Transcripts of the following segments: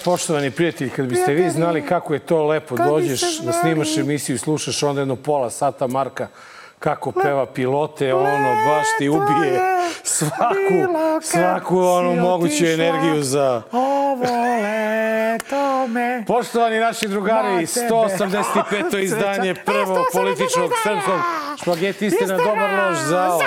E, poštovani prijatelji, kad biste vi znali kako je to lepo, dođeš da snimaš emisiju i slušaš onda jedno pola sata Marka kako peva pilote, ono baš ti ubije svaku, svaku onu moguću energiju za... Ovo leto me... Poštovani naši drugari, 185. izdanje prvog političnog srpskog špagetiste na dobar lož zao.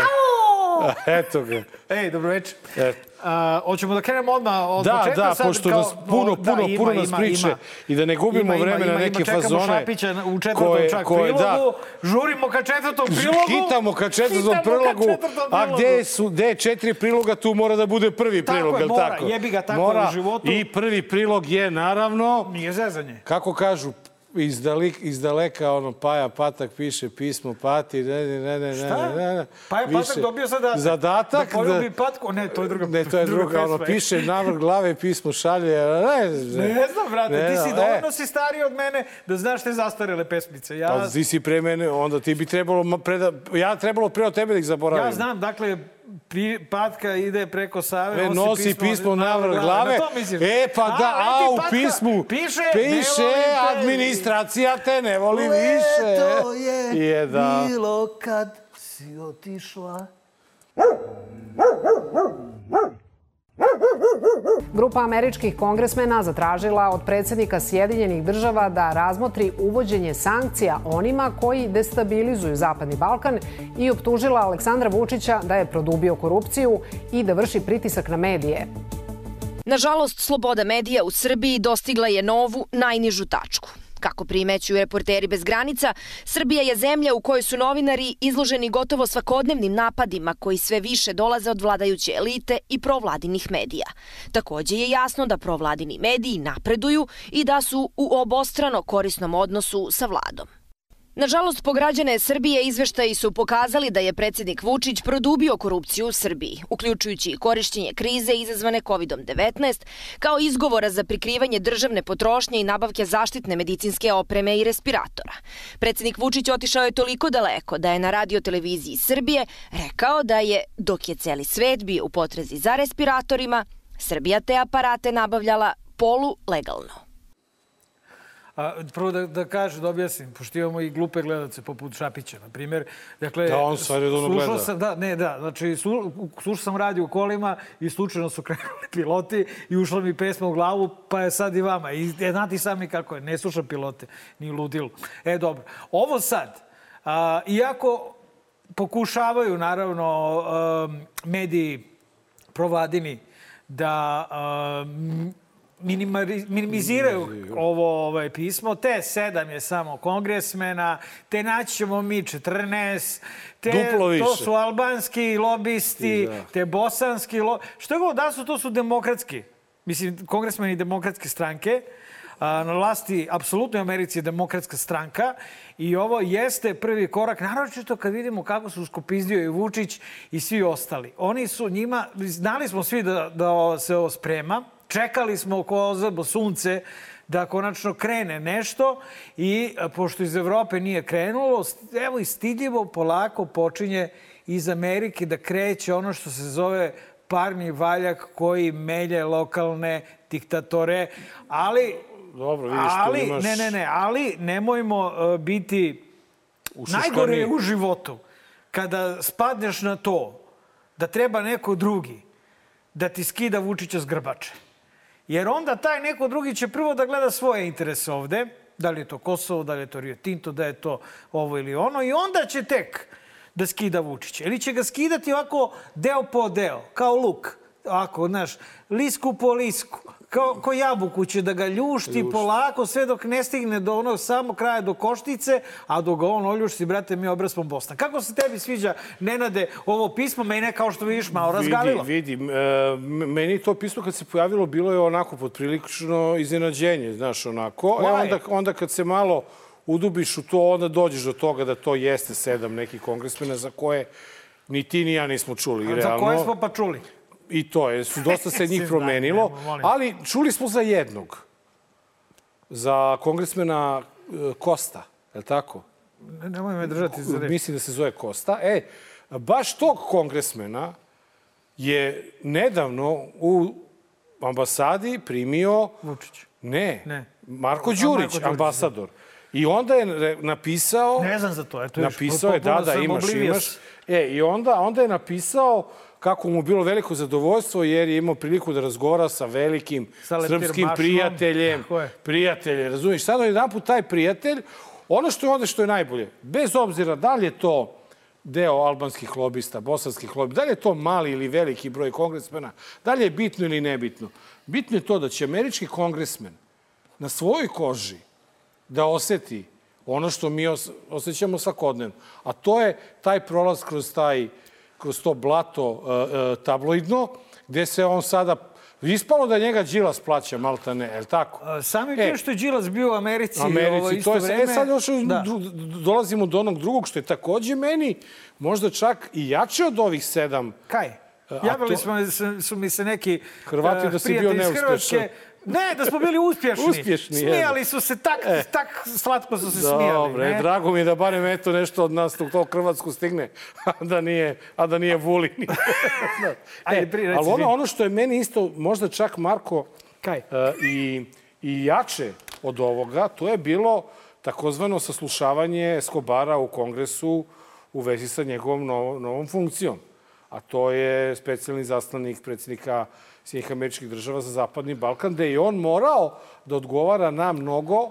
Eto ga. Ej, dobro večer. Eto. A, hoćemo da krenemo odmah od Da, početka da, sad pošto kao- nas puno, da, puno, ima, puno nas ima, priče ima. i da ne gubimo Ima, ima, vreme ima, na ima. neke Čekamo fazone. Šapića u četvrtom koje- čak koje- prilogu. da. Žurimo ka četvrtom prilogu. Hitamo ka četvrtom prilogu, a gde, su, gde je četiri priloga, tu mora da bude prvi Tako prilog, je, mora, tako? jebi ga, tako mora. u životu. I prvi prilog je, naravno, Nije zezanje. kako kažu, izdalik, izdaleka ono Paja Patak piše pismo Pati, ne, ne, ne, ne, Šta? ne, ne, ne. Paja Patak dobio zadatak. Zadatak Da poljubi patku. Ne, to je druga Ne, to je druga, ono, pesma. piše navrh glave, pismo šalje, ne, Ne znam, brate, Ne ti si e. dovoljno si stariji od mene da znaš te zastarele pesmice. Ja, Pa ti si pre mene, onda ti bi trebalo, pre da, ja trebalo pre od tebe da ih zaboravim. ja znam, dakle, pi, patka ide preko Save, E, nosi pismo na vrh Na glave. misliš? E, pa da, a, eto, u patka pismu piše, piše administracija te ne voli više. Leto je, Je, da. bilo kad si otišla. Grupa američkih kongresmena zatražila od predsjednika Sjedinjenih država da razmotri uvođenje sankcija onima koji destabilizuju Zapadni Balkan i optužila Aleksandra Vučića da je produbio korupciju i da vrši pritisak na medije. Nažalost, sloboda medija u Srbiji dostigla je novu, najnižu tačku. Kako primećuju reporteri bez granica, Srbija je zemlja u kojoj su novinari izloženi gotovo svakodnevnim napadima koji sve više dolaze od vladajuće elite i provladinih medija. Takođe je jasno da provladini mediji napreduju i da su u obostrano korisnom odnosu sa vladom. Nažalost, po građane Srbije izveštaji su pokazali da je predsjednik Vučić produbio korupciju u Srbiji, uključujući i korišćenje krize izazvane COVID-19 kao izgovora za prikrivanje državne potrošnje i nabavke zaštitne medicinske opreme i respiratora. Predsjednik Vučić otišao je toliko daleko da je na radioteleviziji Srbije rekao da je, dok je celi svet bio u potrezi za respiratorima, Srbija te aparate nabavljala polu legalno. A, prvo da, da kaže, da objasnim, pošto imamo i glupe gledalce poput Šapića, na primjer. Dakle, Da, on sve redovno slušao gleda. Sam, da, ne, da, znači, slu- slušao sam radio u kolima i slučajno su krenuli piloti i ušla mi pesma u glavu, pa je sad i vama. I e, znate sami kako je, ne slušam pilote, ni ludilu. E, dobro. Ovo sad, a, iako pokušavaju, naravno, um, mediji provladini da um, minimari- minimiziraju ovo ovaj, pismo. Te sedam je samo kongresmena, te naći ćemo mi 14, te Duplo više. to su albanski lobisti, Da. te bosanski lo... Što god da su, to su demokratski. Mislim, kongresmeni demokratske stranke. A, na vlasti, apsolutno u Americi je demokratska stranka i ovo jeste prvi korak, naročito kad vidimo kako su skopizdio i Vučić i svi ostali. Oni su njima, znali smo svi da, da se ovo sprema, čekali smo ko ozebo sunce da konačno krene nešto i a, pošto iz Evrope nije krenulo, evo i stidljivo polako počinje iz Amerike da kreće ono što se zove parni valjak koji melje lokalne diktatore, ali Dobro, vidiš, ali, imaš... ne, ne, ne, ali nemojmo uh, biti... Najgore je u životu kada spadneš na to da treba neko drugi da ti skida Vučića s grbače. Jer onda taj neko drugi će prvo da gleda svoje interese ovde, da li je to Kosovo, da li je to Rio Tinto, da je to ovo ili ono, i onda će tek da skida Vučića. Ili će ga skidati ovako deo po deo, kao luk. Ako, znaš, lisku po lisku. Kao, ko jabuku će da ga ljušti polako sve dok ne stigne do onog samog kraja do koštice, a dok ga on oljušti, brate, mi obrasmo Bosna. Kako se tebi sviđa, Nenade, ovo pismo? Mene, kao što vidiš, malo razgalilo. Vidi, vidi. E, meni to pismo kad se pojavilo bilo je onako podprilično iznenađenje, znaš, onako. E, onda, onda kad se malo udubiš u to, onda dođeš do toga da to jeste sedam nekih kongresmena za koje ni ti ni ja nismo čuli. Za realno. koje smo pa čuli? I to je, su dosta se njih promenilo, ali čuli smo za jednog. Za kongresmena e, Kosta, je li tako? Ne- Nemoj me držati za reč. Mislim da se zove Kosta. E, baš tog kongresmena je nedavno u ambasadi primio... Vučić. Ne, Ne. Marko Đurić, Đurić, ambasador. I onda je napisao... Ne znam za to, eto još, Napisao je, da, da, imaš, imaš. E, i onda, onda je napisao kako mu bilo veliko zadovoljstvo jer je imao priliku da razgovara sa velikim Sa srpskim Bašom. prijateljem. Prijatelje, razumiješ? Sada jedan put taj prijatelj, ono što je ovde što je najbolje, bez obzira da li je to deo albanskih lobista, bosanskih lobista, da li je to mali ili veliki broj kongresmena, da li je bitno ili nebitno. Bitno je to da će američki kongresmen na svojoj koži da oseti ono što mi os osjećamo svakodnevno. A to je taj prolaz kroz, taj, kroz to blato uh, uh, tabloidno, gde se on sada... Ispalo da njega Đilas plaća, malta ne, je li tako? A, Samim E. tim što je Đilas bio u Americi, ovo Americi, isto to je, vreme... e sad još da. dolazimo do onog drugog, što je takođe meni možda čak i jače od ovih sedam Kaj? Javili to- smo, su, mi se neki Hrvati da si bio neuspešan. Hrvatske. Ne, da smo bili uspješni. Uspješni, Smijali su se, tak, tak slatko su se smijali. Dobre, drago mi je da barem eto nešto od nas u to Hrvatsku stigne, a da nije, a da nije Vulin. reci ali ono, ono što je meni isto, možda čak Marko Kaj? e, i, i jače od ovoga, to je bilo takozvano saslušavanje Skobara u kongresu u vezi sa njegovom novom, funkcijom. A to je specijalni zaslanik predsjednika Sjednih američkih država za Zapadni Balkan, gde je on morao da odgovara na mnogo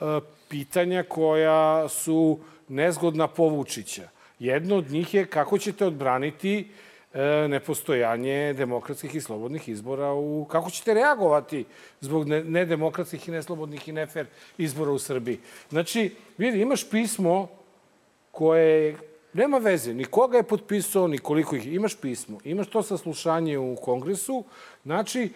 e, pitanja koja su nezgodna po Vučića. Jedno od njih je kako ćete odbraniti e, nepostojanje demokratskih i slobodnih izbora u... Kako ćete reagovati zbog ne- nedemokratskih i neslobodnih i nefer izbora u Srbiji? Znači, vidi, imaš pismo koje nema veze, ni koga je potpisao, ni koliko ih imaš pismo. Imaš to saslušanje u kongresu, znači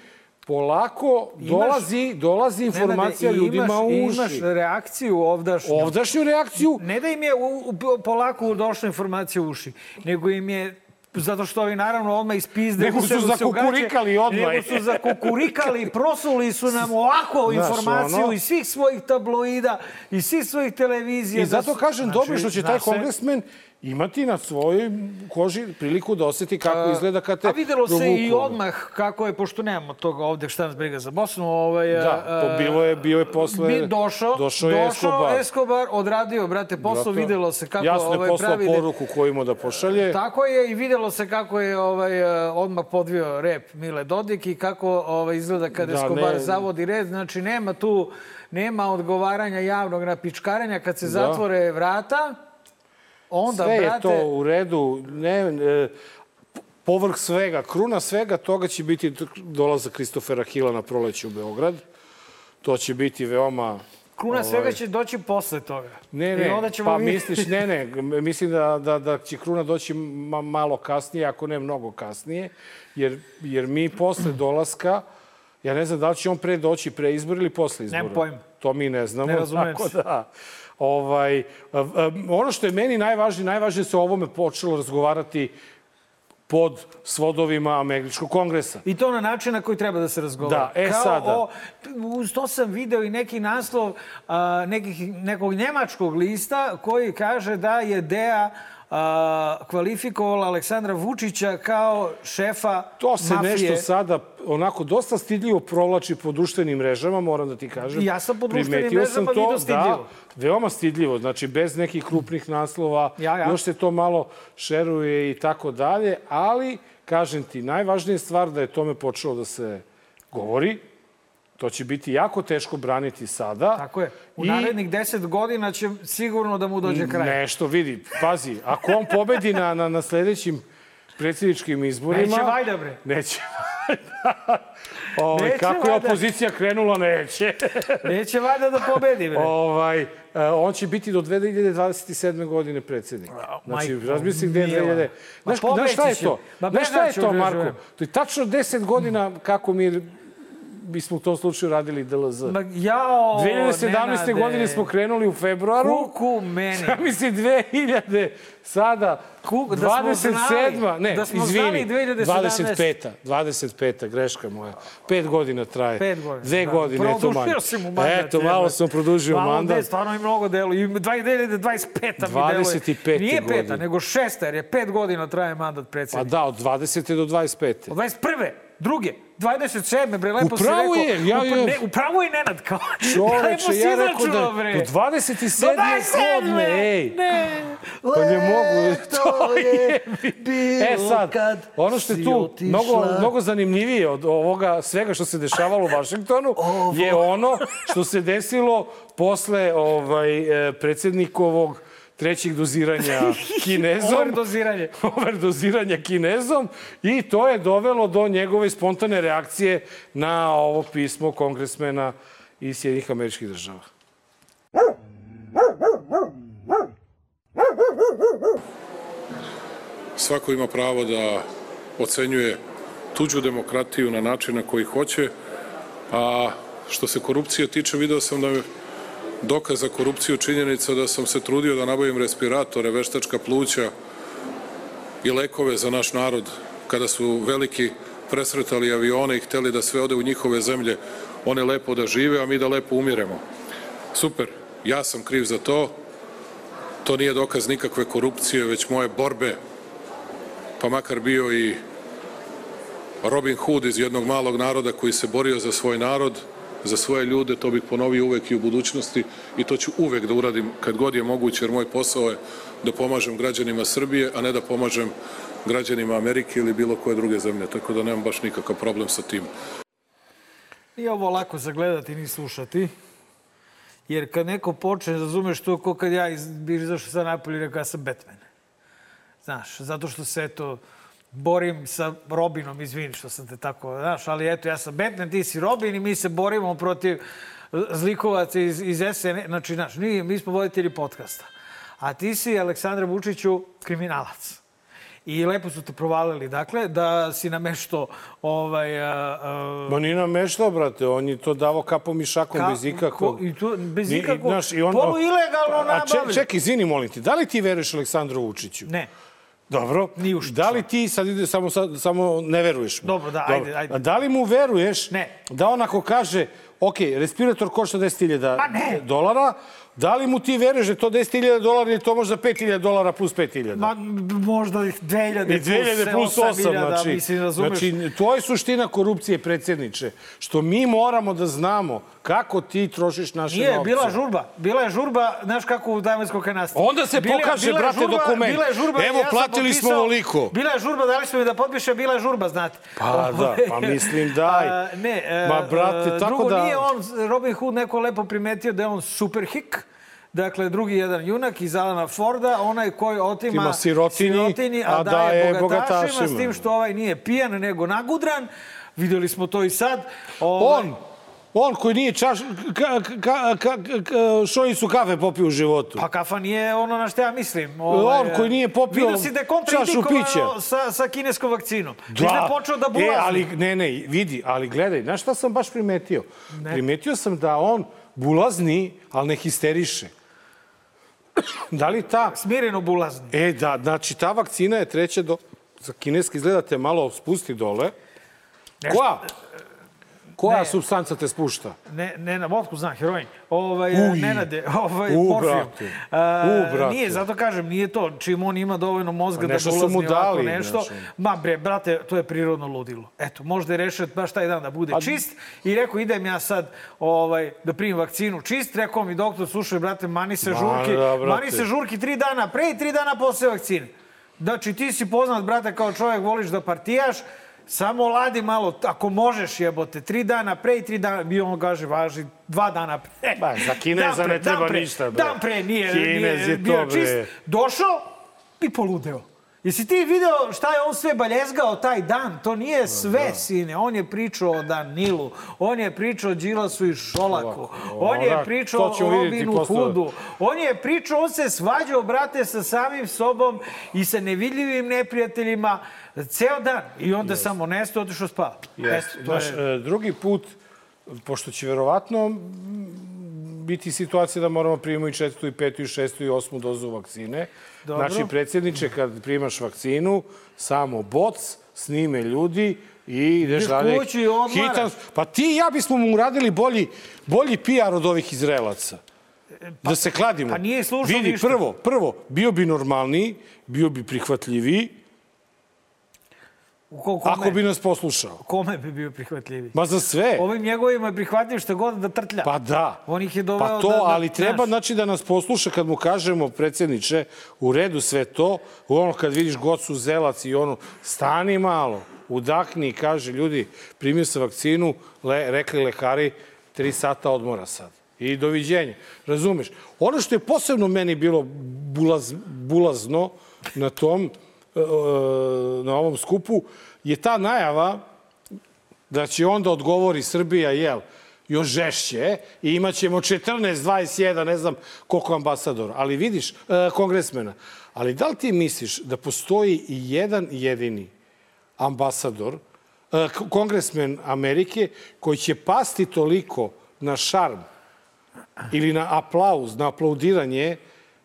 polako dolazi, dolazi informacija Nenade, ljudima imaš, u uši. Imaš reakciju ovdašnju. Ovdašnju reakciju Ne da im je u, u, polako došla informacija u uši, nego im je zato što ovi naravno odmah ispizde. Nego su zakukurikali odmah. Nego su zakukurikali, prosuli su nam ovako Znaš, informaciju ono- iz svih svojih tabloida, iz svih svojih televizija. I zato da kažem, znači, dobro što će taj se- kongresmen imati na svojoj koži priliku da oseti kako izgleda kad te A videlo se provuku, i odmah kako je, pošto nemamo toga ovde šta nas briga za Bosnu, ovaj, Da, a, po- bilo je, bio je posle... Mi došao, došao je Escobar. Escobar, odradio, brate, posao, videlo se kako Jasno je ovaj, poslao pravi... poruku koju ima da pošalje. Tako je i videlo se kako je ovaj, eh, odmah podvio rep Mile Dodik i kako ovaj, izgleda kada Da, Escobar ne- zavodi red. Znači, nema tu nema odgovaranja javnog na pičkarenja. Kad se zatvore vrata, onda, Sve je brate... to u redu. Ne, e, povrh svega, kruna svega toga će biti dolazak Kristofera Hila na proleće u Beograd. To će biti veoma... Kruna svega ovaj, će doći posle toga. Ne, I ne, onda ćemo pa vidjeti- misliš, ne, ne, mislim da, da, da će kruna doći ma, malo kasnije, ako ne mnogo kasnije, jer, jer mi posle dolaska, ja ne znam da li će on pre doći pre izbora ili posle izbora. Nemam pojma. To mi ne znamo. Ne tako se. da, ovaj, ono što je meni najvažnije, najvažnije se o ovome počelo razgovarati pod svodovima Američkog kongresa. I to na način na koji treba da se razgovara. Da, e Kao sada. O, uz to sam video i neki naslov a, nekih, nekog njemačkog lista koji kaže da je DEA kvalifikovala Aleksandra Vučića kao šefa To se mafije. nešto sada onako dosta stidljivo provlači po društvenim mrežama, moram da ti kažem. Ja sam po društvenim Primetio sam mrežama to, video stidljivo. Da, veoma stidljivo, znači bez nekih krupnih naslova, Ja, ja. još se to malo šeruje i tako dalje, ali, kažem ti, najvažnija je stvar da je tome počelo da se govori, to će biti jako teško braniti sada. Tako je. U I- narednih deset godina će sigurno da mu dođe kraj. Nešto, vidi, pazi, ako on pobedi na, na, na sledećim predsjedničkim izborima... Neće vajda, bre. Neće Ovaj, kako je opozicija krenula, neće. Neće valjda da pobedi, bre. ovaj, e, on će biti do 2027. godine predsjednik. Znači, majko razmisli gde je mila. 2000... Ma Znaš, znaš šta je to? Znaš šta je to, Marko? To je tačno 10 godina kako mi bismo u tom slučaju radili DLZ. Ma, jao, 2017. Nenade. godine smo krenuli u februaru. Kuku meni. Zamisli 2000, sada Ku- da smo 27. znali, ne, da smo izvini, znali 2017. 25. 25. greška moja. Pet godina traje. Pet godina. Dve da. godine, eto Produžio manje. si mu mandat. Eto, malo sam produžio Malo mandat. De, stvarno i mnogo delo. I 2025. mi deluje. 25. Nije peta, nego šesta, jer je pet godina traje mandat Pa predsjednika. da, od 20. do 25. Od 21. Druge. 27. bre, lepo si rekao. je, ja- Upra- ja- ne, upravo je Nenad, kao. Čoveče, ja rekao da bre. do 27. Do 27. godine, ej. Ne. Pa ne mogu. To je bilo E sad, ono što je tu mnogo, mnogo zanimljivije od ovoga svega što se dešavalo u Vašingtonu je ono što se desilo posle ovaj, e, predsjednikovog trećeg doziranja kinezom. Overdoziranje. overdoziranja kinezom i to je dovelo do njegove spontane reakcije na ovo pismo kongresmena iz Sjednih američkih država. Svako ima pravo da ocenjuje tuđu demokratiju na način na koji hoće, a što se korupcije tiče, video sam da je dokaz za korupciju činjenica da sam se trudio da nabavim respiratore, veštačka pluća i lekove za naš narod kada su veliki presretali avione i hteli da sve ode u njihove zemlje, one lepo da žive, a mi da lepo umiremo. Super, ja sam kriv za to, to nije dokaz nikakve korupcije, već moje borbe pa makar bio i Robin Hood iz jednog malog naroda koji se borio za svoj narod, za svoje ljude, to bih ponovio uvek i u budućnosti i to ću uvek da uradim kad god je moguće, jer moj posao je da pomažem građanima Srbije, a ne da pomažem građanima Amerike ili bilo koje druge zemlje, tako da nemam baš nikakav problem sa tim. Nije ovo lako zagledati ni slušati. Jer kad neko počne, razumeš to ko kad ja iz, bi izašao sad napolje i rekao ja sam Batman. Znaš, zato što se eto borim sa Robinom, izvini što sam te tako, znaš, ali eto ja sam Batman, ti si Robin i mi se borimo protiv zlikovaca iz, iz SN, znači, znaš, nije, mi smo voditelji podcasta. A ti si, Aleksandra Vučiću, kriminalac. I lepo su te provalili, dakle, da si namešto ovaj... A, a, Ma nije nameštao, brate, on je to davo kapom i šakom Ka- bez ikakvog... ko- i to bez ikakvog- polu ilegalno A če, nabavljen. čekaj, izvini, molim ti, da li ti veruješ Aleksandru Vučiću? Ne. Dobro. Ni u. Da li ti sad ide samo, sad, samo ne veruješ mu? Dobro, da, ajde, ajde. A da li mu veruješ Ne. da on ako kaže, ok, respirator košta 10.000 Ma ne. dolara, da li mu ti veruješ da je to 10.000 dolara ili to možda 5.000 dolara plus 5.000? Ma, možda ih 2000 I 2000 plus 8, 8.000, znači, mislim, razumeš? znači, to je suština korupcije, predsjedniče. Što mi moramo da znamo kako ti trošiš naše Nije, novce. bila žurba. Bila je žurba, znaš kako u Davanskoj kanasti. Onda se pokaže, brate, dokument. Bila je žurba, Evo, ja platili smo ovoliko. Bila je žurba, dali smo mi da potpiše, bila je žurba, znate. Pa da, pa mislim, daj. A, ne, e, Ma, brate, e, tako drugo, da- nije on, Robin Hood neko lepo primetio da je on super hik. Dakle, drugi jedan junak iz Alana Forda, onaj koji otima Ima sirotinji, a, a daje, daje bogatašima, s tim što ovaj nije pijan, nego nagudran. Videli smo to i sad. Ovaj, On, on koji nije čaš, ka, ka, ka, ka, šojicu kafe popio u životu. Pa kafa nije ono na što ja mislim. On koji nije popio Vidio si da je čašu pića. sa, sa kineskom vakcinom. Da. da je počeo da bulazni. E, ali, ne, ne, vidi, ali gledaj, znaš šta sam baš primetio? Ne. Primetio sam da on bulazni, ali ne histeriše. da li ta... Smireno bulazni. E, da, znači, ta vakcina je treća do... Za kineski izgleda te malo spusti dole. Koja? Koja Ne. substanca te spušta? Ne, ne na vodku znam, heroin. Ovaj, Uj. Nenade, ovaj, U, morfijum. brate. A, U, brate. Nije, zato kažem, nije to. Čim on ima dovoljno mozga da nešto bulazni mu ovako dali, nešto. ono. Ma bre, brate, to je prirodno ludilo. Eto, možda je rešio baš taj dan da bude Pa- čist i rekao idem ja sad ovaj, da primim vakcinu čist. Rekao mi doktor, slušaj, brate, mani se Ma, žurki. da, brate. mani se žurki tri dana pre i tri dana posle vakcine. Znači, ti si poznat, brate, kao čovjek, voliš da partijaš, samo ladi malo, ako možeš jebote, tri dana pre i tri dana, bi on kaže, važi dva dana pre. Ba, za Kineza ne treba ništa, bre. Dan pre nije, Kinez nije je bio čist. Došao i poludeo. Jesi ti video šta je on sve baljezgao taj dan? To nije sve, sine. On je pričao o Danilu, on je pričao o Đilasu i Šolaku, on je pričao o Robinu. Hoodu, on je pričao, on se svađao, brate, sa samim sobom i sa nevidljivim neprijateljima ceo dan. I onda samo nesto otišao spava. Eto, to Znaš, je... e, drugi put, pošto će verovatno biti situacija da moramo primimo i četvrtu, i petu, i šestu, i osmu dozu vakcine. Dobro. Znači, predsjedniče, kad primaš vakcinu, samo boc, snime ljudi i ideš dalje. i odmaraš. pa ti i ja bismo mu uradili bolji, bolji PR od ovih Izraelaca. da se kladimo. pa nije slušao Vidi, ništa. prvo, prvo, bio bi normalniji, bio bi prihvatljiviji, Ko, kome, Ako bi nas poslušao. Kome bi bio prihvatljiviji? Ma za sve. Ovim njegovima je prihvatljiv što god da trtlja. Pa da. On ih je doveo pa to, da, da, ali treba znaš. znači da nas posluša kad mu kažemo predsjedniče u redu sve to, ono kad vidiš Gocu Zelac i ono stani malo, udahni i kaže ljudi primio sam vakcinu, le, rekli lekari tri sata odmora sad. I doviđenja. Razumeš? Ono što je posebno meni bilo bulaz, bulazno na tom, na ovom skupu, je ta najava da će onda odgovori Srbija, jel, još žešće i imaćemo 14, 21, ne znam koliko ambasadora, ali vidiš, e, kongresmena. Ali da li ti misliš da postoji i jedan jedini ambasador, e, kongresmen Amerike, koji će pasti toliko na šarm ili na aplauz, na aplaudiranje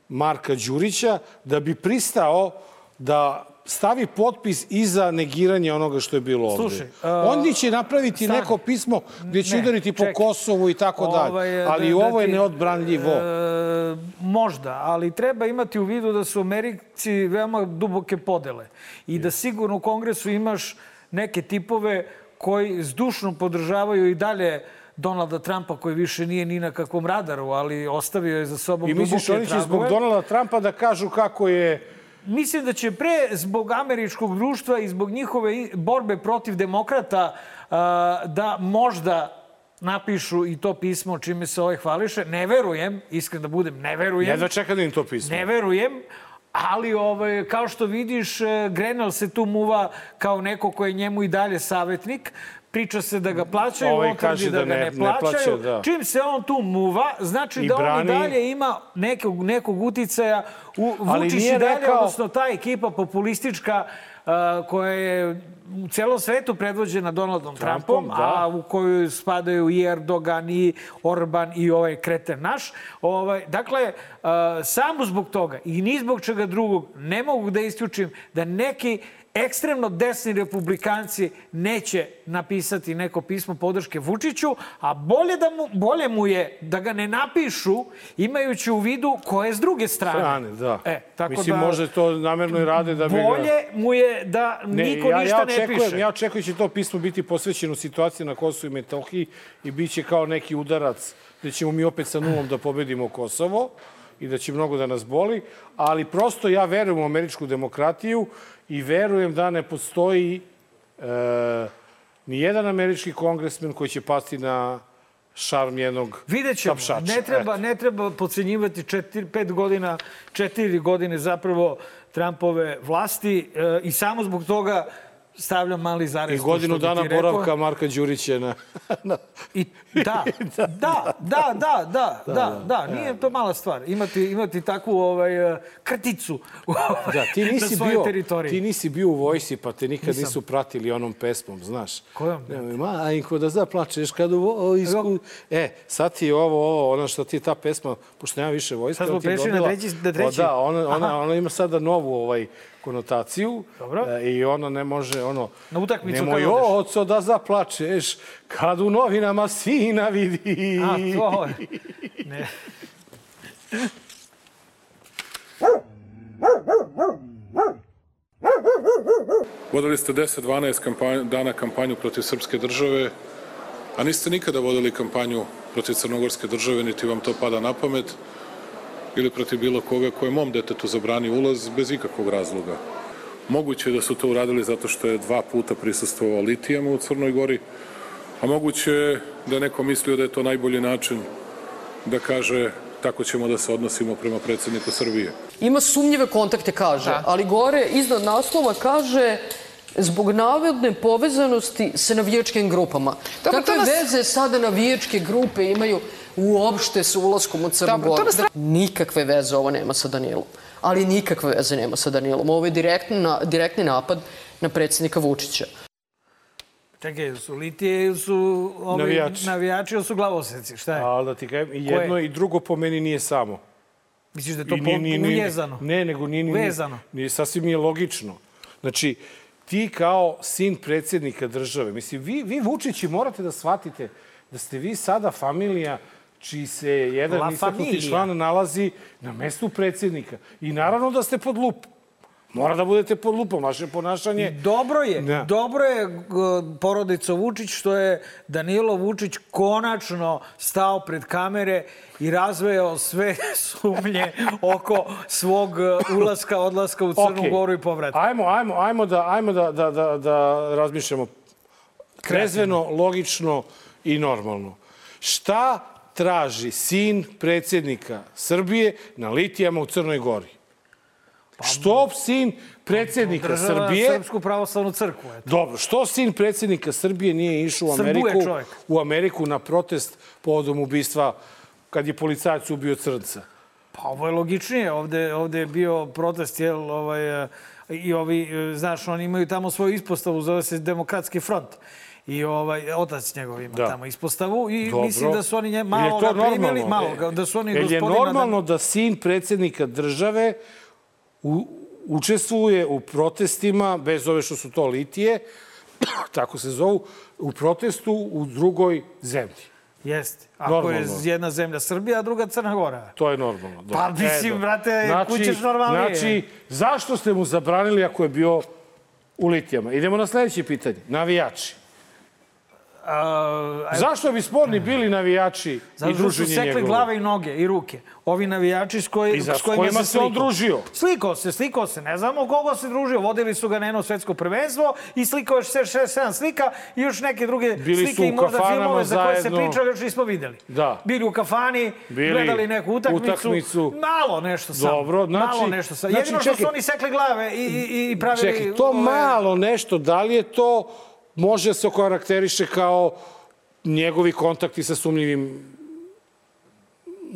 Marka Đurića, da bi pristao da stavi potpis iza negiranja onoga što je bilo ovde. Slušaj, Oni će napraviti sad- neko pismo gde će Ne, udariti po čekaj. Kosovu i tako dalje. Ovaj, Ali da- da ovo je ti- neodbranljivo. E, možda, ali treba imati u vidu da su Americi veoma duboke podele. I da sigurno u kongresu imaš neke tipove koji zdušno podržavaju i dalje Donalda Trumpa koji više nije ni na kakvom radaru, ali ostavio je za sobom I misliš duboke oni će zbog tragove. Donalda Trumpa da kažu kako je Mislim da će pre zbog američkog društva i zbog njihove borbe protiv demokrata da možda napišu i to pismo čime se ovaj hvališe. Ne verujem, iskren da budem, ne verujem. Jedva čeka da im to pismo. Ne verujem, ali ovaj, kao što vidiš, eh, Grenell se tu muva kao neko ko je njemu i dalje savjetnik. Priča se da ga plaćaju, Ovaj on tvrdi kaže da, da ga ne- ne, plaćaju. plaćaju, da. Čim se on tu muva, znači I da on i brani- dalje ima nekog, nekog uticaja. U, Vučić i dalje, rekao- odnosno ta ekipa populistička a, koja je u celom svetu predvođena Donaldom Trumpom, Trumpom, da. a u koju spadaju i Erdogan i Orban i ovaj kreten naš. Ovaj, dakle, a, samo zbog toga i ni zbog čega drugog ne mogu da isključim da neki ekstremno desni republikanci neće napisati neko pismo podrške Vučiću, a bolje, da mu, bolje mu je da ga ne napišu imajući u vidu ko je s druge strane. strane, da. E, tako Mislim, da, možda to namerno i rade da bi ga... Bolje mu je da niko ja, ništa ja ne očekujem, piše. Ja očekujem da će to pismo biti posvećeno situaciji na Kosovu i Metohiji i bit će kao neki udarac da ćemo mi opet sa nulom da pobedimo Kosovo i da će mnogo da nas boli, ali prosto ja verujem u američku demokratiju i verujem da ne postoji e, ni jedan američki kongresmen koji će pasti na šarm jednog Vidjet ćemo. tapšača. Ne treba, Eto. ne treba pocenjivati četiri, pet godina, četiri godine zapravo Trumpove vlasti e, i samo zbog toga stavljam mali zarez. I godinu dana boravka Marka Đurića na... na I, Da, da. da, da, da, da, da, da, da, da, nije to mala stvar. Imati, imati takvu ovaj, eh, krticu ovaj, da, ti nisi na svojoj bio, teritoriji. Ti nisi bio u vojsi, pa te nikad Nisam. nisu pratili onom pesmom, znaš. Kojom? Ne, ma, a i ko da zaplačeš kad u... Isku... E, sad ti ovo, ovo, ono što ti ta pesma, pošto nema više vojska... Sad smo prešli na treći, na treći. O, da, ona, ona, ona ima sada novu ovaj, konotaciju Dobro. E, I ono ne može, ono... Na utakmicu kad odeš. Nemoj, oco, da zaplačeš kad u novinama si sina vidi. A, to je. Ne. Vodili ste 10-12 kampanj, dana kampanju protiv srpske države, a niste nikada vodili kampanju protiv crnogorske države, niti vam to pada na pamet, ili protiv bilo koga koje mom detetu zabrani ulaz bez ikakvog razloga. Moguće je da su to uradili zato što je dva puta prisustvovao litijama u Crnoj Gori, a moguće je da je neko mislio da je to najbolji način da kaže tako ćemo da se odnosimo prema predsjedniku Srbije. Ima sumnjive kontakte, kaže, ali gore iznad naslova kaže zbog navodne povezanosti sa navijačkim grupama. Dobro, Kakve nas- veze sada navijačke grupe imaju uopšte sa ulaskom u Crnu Dobro, to Goru? nas tra- Nikakve veze ovo nema sa Danilom. Ali nikakve veze nema sa Danilom. Ovo je direktni, na, direktni napad na predsjednika Vučića. Čekaj, su litije su ovi Navijači. navijači ili su glavoseci? Šta je? Ali da ti kažem, i je? jedno i drugo po meni nije samo. Misliš da je to I po, uvezano? Ne, nego nije, nije, Vezano. Nije, sasvim nije logično. Znači, ti kao sin predsjednika države, mislim, vi, vi Vučići morate da shvatite da ste vi sada familija čiji se jedan istaknuti član nalazi na mestu predsjednika. I naravno da ste pod lupom. Mora da budete pod lupom, vaše ponašanje... Dobro je, Da. dobro je porodica Vučić što je Danilo Vučić konačno stao pred kamere i razveo sve sumnje oko svog uh, ulaska, odlaska u Crnu Okej. Goru i povratka. Ajmo, ajmo, ajmo da, ajmo da, da, da, da razmišljamo trezveno, logično i normalno. Šta traži sin predsjednika Srbije na litijama u Crnoj Gori? Što sin predsjednika Srbije... Srpsku pravoslavnu crkvu. Eto. Dobro, što sin predsjednika Srbije nije išao u Ameriku, u Ameriku na protest povodom ubistva kad je policajac ubio crnca? Pa ovo je logičnije. Ovde, ovde je bio protest, jel, ovaj, eh, i ovi, eh, znaš, oni imaju tamo svoju ispostavu, zove se Demokratski front. I ovaj, otac njegov ima Da. tamo ispostavu i Dobro. mislim da su oni nje, malo ga primili, normalno? malo ga, da su oni Jel je gospodina... normalno da sin predsjednika države u, učestvuje u protestima, bez ove što su to litije, tako se zovu, u protestu u drugoj zemlji? Jeste. Ako je Normalno. jedna zemlja Srbija, a druga Crna Gora. To je normalno. Dobro. Pa, mislim, brate, kućeš normalnije. Znači, zašto ste mu zabranili ako je bio u litijama? Idemo na sledeće pitanje. Navijači. A, Zašto bi sporni bili navijači i Zato što su druženje sekli njegovo? glave i noge i ruke. Ovi navijači s, koji, s kojima se se on slikao. družio. Slikao se, slikao se. Ne znamo koga se družio. Vodili su ga na jedno svetsko prvenstvo i slikao još 6-7 slika i još neke druge Bili slike su i možda filmove za koje se zajedno. priča još nismo videli. Da. Bili u kafani, Bili gledali neku utakmicu. utakmicu. Malo nešto samo. Dobro, znači- malo nešto samo. znači, Jedino što su čekaj. oni sekli glave i, i, i pravili... Čekaj, to ove- malo nešto, da li je to, može se okarakteriše kao njegovi kontakti sa sumnjivim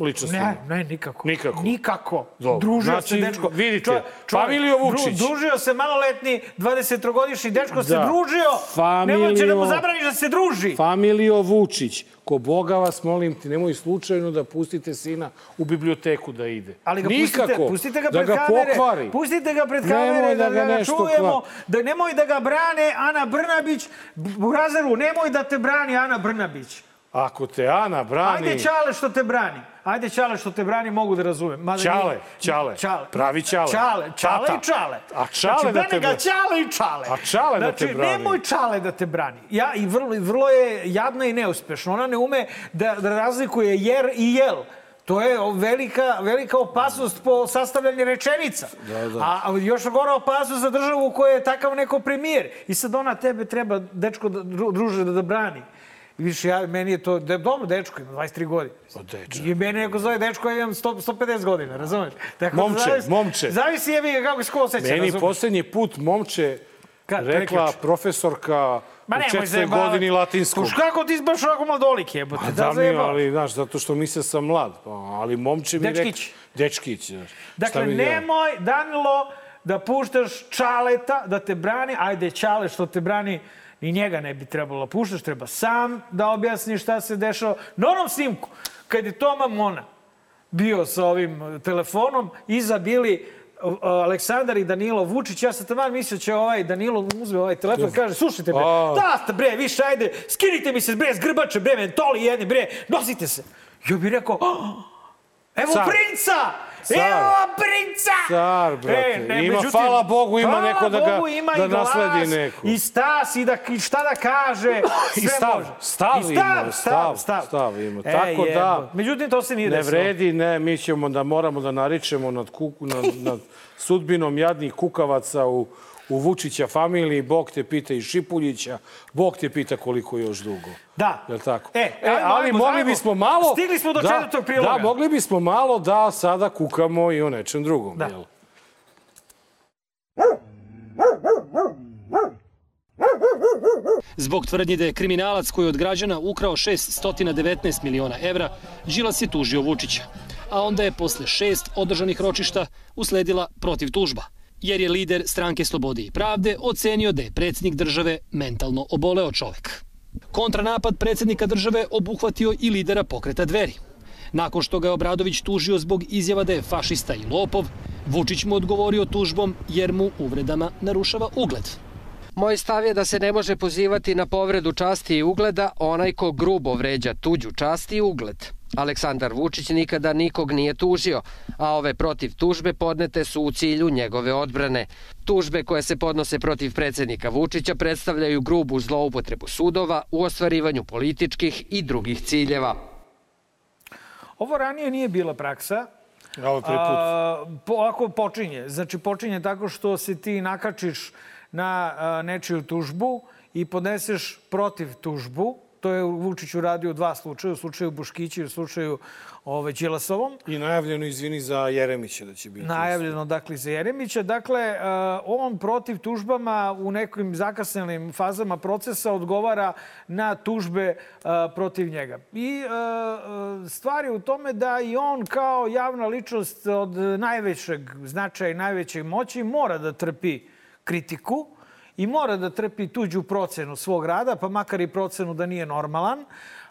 ličnostima? Ne, ne, nikako. Nikako. Nikako. Dobro. Družio Znači, se dečko. vidite, Familio Vučić. Dru, družio se maloletni 23-godišnji dečko se Da. družio. Familio- Nemoće da mu zabraniš da se druži. Familio Vučić, ko Boga vas molim ti, nemoj slučajno da pustite sina u biblioteku da ide. Ali ga Nikako. pustite, pustite ga da pred ga kamere. pokvari. Pustite ga pred Nemoj kamere da da, ga ga, nešto čujemo. kva- Da nemoj da ga brane Ana Brnabić. Burazeru, nemoj da te brani Ana Brnabić. Ako te Ana brani... Ajde Čale što te brani. Ajde Čale što te brani, mogu da razumem. Mada Čale, nije- Čale. Čale. Pravi Čale. Čale, Čale Tata. i Čale. A Čale znači, da te ga brani. Čale i Čale. A Čale da znači, te brani. nemoj Čale da te brani. Ja, i vrlo, vrlo je jadna i neuspešna. Ona ne ume da, da razlikuje jer i jel. To je velika, velika opasnost po sastavljanju rečenica. Da, da. A još gora opasnost za državu u kojoj je takav neko premijer. I sad ona tebe treba, dečko, da, dru- druže, da, da brani. Više, ja, meni je to, da, dobro, dečko ima 23 godine. Pa, dečko. I mene ako zove dečko, ja imam 100, 150 godina, razumeš? Tako da Momče, zavisi- momče. Zavisi jebi ga kako se ko osjeća, Meni razumeš? posljednji put, momče, Kad, rekla prekjuče? profesorka Ma u nemoj četvrtoj godini latinskog. Kuš, kako ti baš ovako mladolik jebote? A da mi, ali, znaš, zato što misle sam mlad. Pa, ali momče mi rekla... Dečkić. Dečkić. Znaš, Dakle, nemoj, Danilo, da puštaš Čaleta da te brani. Ajde, Čale što te brani, ni njega ne bi trebalo puštaš. Treba sam da objasni šta se dešava. Na onom snimku, kad je Toma Mona bio sa ovim telefonom, iza bili uh, Aleksandar i Danilo Vučić. Ja sam tamo mislio da će ovaj Danilo uzme ovaj telefon i kaže, slušajte bre, A. ste bre, više ajde, skinite mi se bre, zgrbače bre, mentoli jedni bre, nosite se. Ja bih rekao, "Oh, evo Car. princa! Car. Evo princa! Car, brate. E, Ima, hvala Bogu, ima hvala neko da ga- Bogu, ima da i glas, nasledi neko. I stas, i, da, i šta da kaže, I stav, može. stav I ima, stav, stav ima. Tako jebo. da- Međutim, to se nije Ne desilo. vredi, ne, mi ćemo da moramo da naričemo nad, kuku, nad, nad sudbinom jadnih kukavaca u, u Vučića familiji. Bog te pita i Šipuljića, Bog te pita koliko još dugo. Da. Jel tako? E, e ajmo, ali ajmo, mogli ajmo. bismo malo... Stigli smo do da, četvrtog priloga. Da, mogli bismo malo da sada kukamo i o nečem drugom. Da. Jel? Zbog tvrdnje da je kriminalac koji je od građana ukrao 619 miliona evra, Đilas je tužio Vučića. A onda je posle šest održanih ročišta usledila protiv tužba, jer je lider stranke Slobode i Pravde ocenio da je predsjednik države mentalno oboleo čovek. Kontranapad predsjednika države obuhvatio i lidera pokreta dveri. Nakon što ga je Obradović tužio zbog izjava da je fašista i lopov, Vučić mu odgovorio tužbom jer mu uvredama narušava ugled. Moj stav je da se ne može pozivati na povredu časti i ugleda onaj ko grubo vređa tuđu čast i ugled. Aleksandar Vučić nikada nikog nije tužio, a ove protiv tužbe podnete su u cilju njegove odbrane. Tužbe koje se podnose protiv predsednika Vučića predstavljaju grubu zloupotrebu sudova u ostvarivanju političkih i drugih ciljeva. Ovo ranije nije bila praksa. Ovo prvi put. A, po, ako počinje. Znači, počinje tako što se ti nakačiš na a, nečiju tužbu i podneseš protiv tužbu. To je Vučić uradio u dva slučaja, u slučaju Buškića i u slučaju ove, Đilasovom. I najavljeno, izvini, za Jeremića da će biti. Najavljeno, dakle, za Jeremića. Dakle, uh, on protiv tužbama u nekim zakasnelim fazama procesa odgovara na tužbe uh, protiv njega. I uh, stvar je u tome da i on kao javna ličnost od najvećeg značaja i najveće moći mora da trpi kritiku i mora da trpi tuđu procenu svog rada, pa makar i procenu da nije normalan,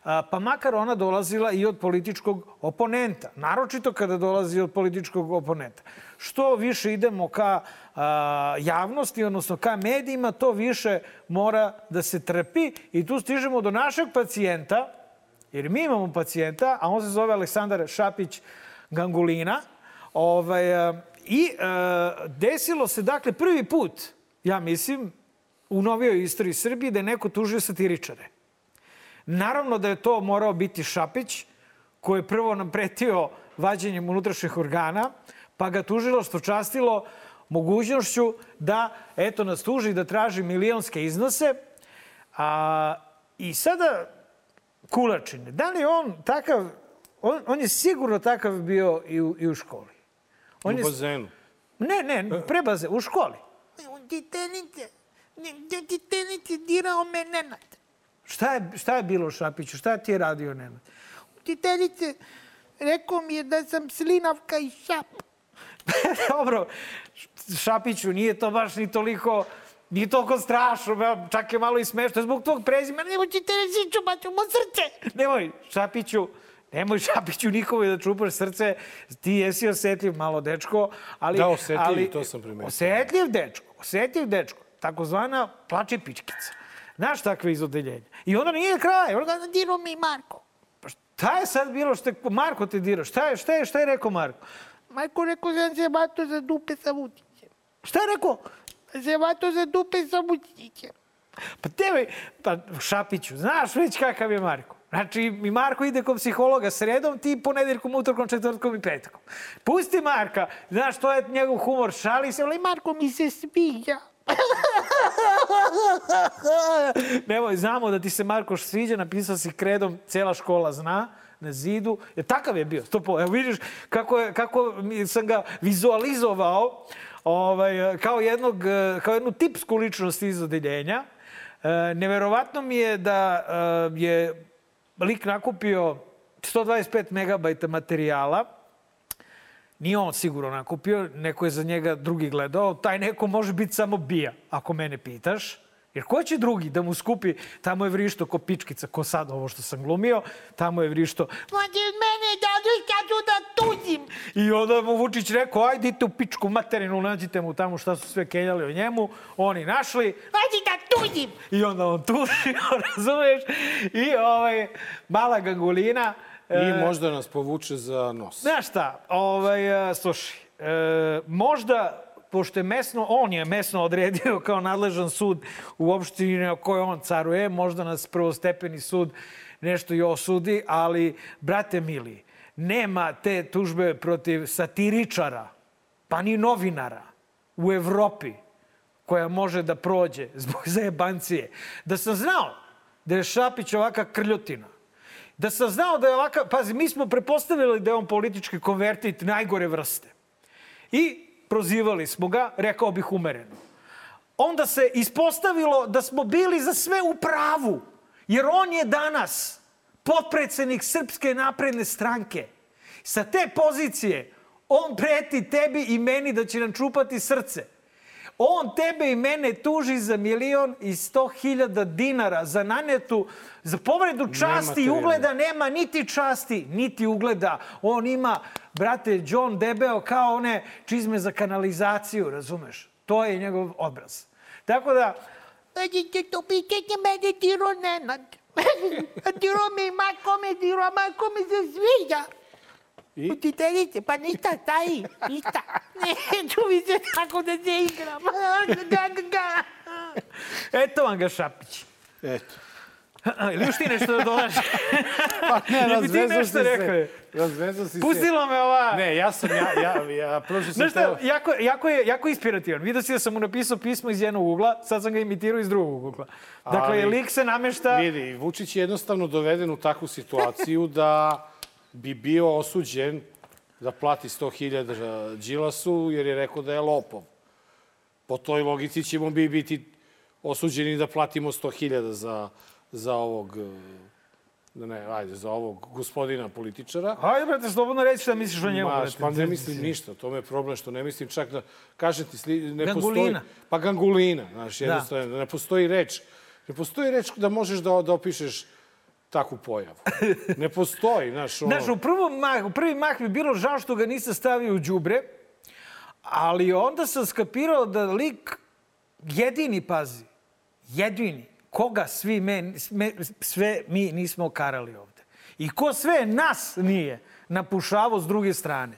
pa makar ona dolazila i od političkog oponenta. Naročito kada dolazi od političkog oponenta. Što više idemo ka javnosti, odnosno ka medijima, to više mora da se trpi i tu stižemo do našeg pacijenta, jer mi imamo pacijenta, a on se zove Aleksandar Šapić Gangulina, ovaj, i desilo se, dakle, prvi put, ja mislim, u novijoj istoriji Srbije da je neko tužio satiričare. Naravno da je to morao biti Šapić, koji je prvo nam pretio vađenjem unutrašnjih organa, pa ga tužiloštvo častilo mogućnošću da, eto, nas tuži da traži milionske iznose. A, I sada Kulačine, da li on takav, on, on je sigurno takav bio i u, i u školi. On u je, bazenu? Ne, ne, pre bazenu, u školi. On ti tenite, ti tenite dirao me Nenad. Šta je, šta je bilo Šapiću? Šta ti je radio Nenad? Učiteljice, rekao mi je da sam slinavka i šap. Dobro, Šapiću, nije to baš ni toliko Nije toliko strašno, čak je malo i smešno. Zbog tvog prezima, nemoj ti te reći, pa ću mu srce. Nemoj, Šapiću, nemoj Šapiću nikome da čupaš srce. Ti jesi osetljiv malo dečko, ali... Da, osetljiv, ali, to sam primetio. Osetljiv dečko, osetljiv dečko. Takozvana plače pičkica. Znaš takve iz odeljenja. I onda nije kraj. Onda ga dirao mi Marko. Pa šta je sad bilo što je Marko te dirao? Šta je, šta je, šta je rekao Marko? Marko rekao da se bato za dupe sa Vučićem. Šta je rekao? Se bato za dupe sa Vučićem. Pa tebe, pa Šapiću, znaš već kakav je Marko. Znači, mi Marko ide kod psihologa sredom, ti ponedeljkom, utorkom, četvrtkom i petkom. Pusti Marka, znaš, to je njegov humor, šali se, ali Marko mi se sviđa. Nemoj, znamo da ti se Markoš sviđa, napisao si kredom, cela škola zna na zidu. Je, takav je bio. To, evo vidiš kako, je, kako sam ga vizualizovao ovaj, kao, jednog, kao jednu tipsku ličnost iz odeljenja. E, neverovatno mi je da e, je lik nakupio 125 megabajta materijala, Nije on sigurno nakupio, neko je za njega drugi gledao. Taj neko može biti samo bija, ako mene pitaš. Jer ko će drugi da mu skupi, tamo je vrišto ko pičkica, ko sad ovo što sam glumio, tamo je vrišto, Mađe mene dadu kad ću da tuđim. I onda mu Vučić rekao, ajde idite u pičku materinu, nađite mu tamo šta su sve kenjali o njemu. Oni našli, ajde da tuđim. I onda on tušio, razumeš? I ovaj, mala gangulina, I možda nas povuče za nos. Znaš šta, ovaj, slušaj, e, možda pošto je mesno, on je mesno odredio kao nadležan sud u opštini na kojoj on caruje, možda nas prvostepeni sud nešto i osudi, ali, brate mili, nema te tužbe protiv satiričara, pa ni novinara u Evropi koja može da prođe zbog zajebancije. Da sam znao da je Šapić ovaka krljotina, da sam znao da je ovakav... Pazi, mi smo prepostavili da je on politički konvertit najgore vrste. I prozivali smo ga, rekao bih umereno. Onda se ispostavilo da smo bili za sve u pravu, jer on je danas potpredsednik Srpske napredne stranke. Sa te pozicije on preti tebi i meni da će nam čupati srce. On tebe i mene tuži za milion i sto hiljada dinara za nanetu, za povredu časti i ugleda. Nema niti časti, niti ugleda. On ima, brate, John debeo kao one čizme za kanalizaciju, razumeš? To je njegov obraz. Tako da, to pitajte mene tiro Nenad. tiro mi, mako me tiro, mako mi se sviđa. I? Učiteljice, pa ništa, staji, ništa. Neću mi se tako da se igram. Eto vam ga Šapić. Eto. Ili još ti nešto da dodaš? Pa ne, ti razvezao si se. Razvezao si se. Pustilo me ova... Ne, ja sam, ja, ja, ja prvo što sam Znaš šta, teo... jako, jako, je, jako inspirativan. Vidio si da sam mu napisao pismo iz jednog ugla, sad sam ga imitirao iz drugog ugla. Dakle, Ali- lik se namešta... Vidi, Vučić je jednostavno doveden u takvu situaciju da bi bio osuđen da plati 100.000 Đilasu jer je rekao da je lopov. Po toj logici ćemo bi biti osuđeni da platimo 100.000 za, za ovog e, ne, ajde, za ovog gospodina političara. Ajde, brate, slobodno reći šta misliš o njemu. Ma, brate. pa ne mislim ništa, to me je problem što ne mislim čak da, kažem ti, sli- ne Gangulina. postoji... Pa gangulina, znaš, jednostavno, ne postoji reč. Ne postoji reč da možeš da, da opišeš takvu pojavu. Ne postoji, znaš, ono... Znaš, u, prvom mah, u prvi mah bi bilo žao što ga niste stavio u đubre, ali onda sam skapirao da lik jedini, pazi, jedini, koga svi me, sme, sve mi nismo karali ovde. I ko sve nas nije napušavao s druge strane.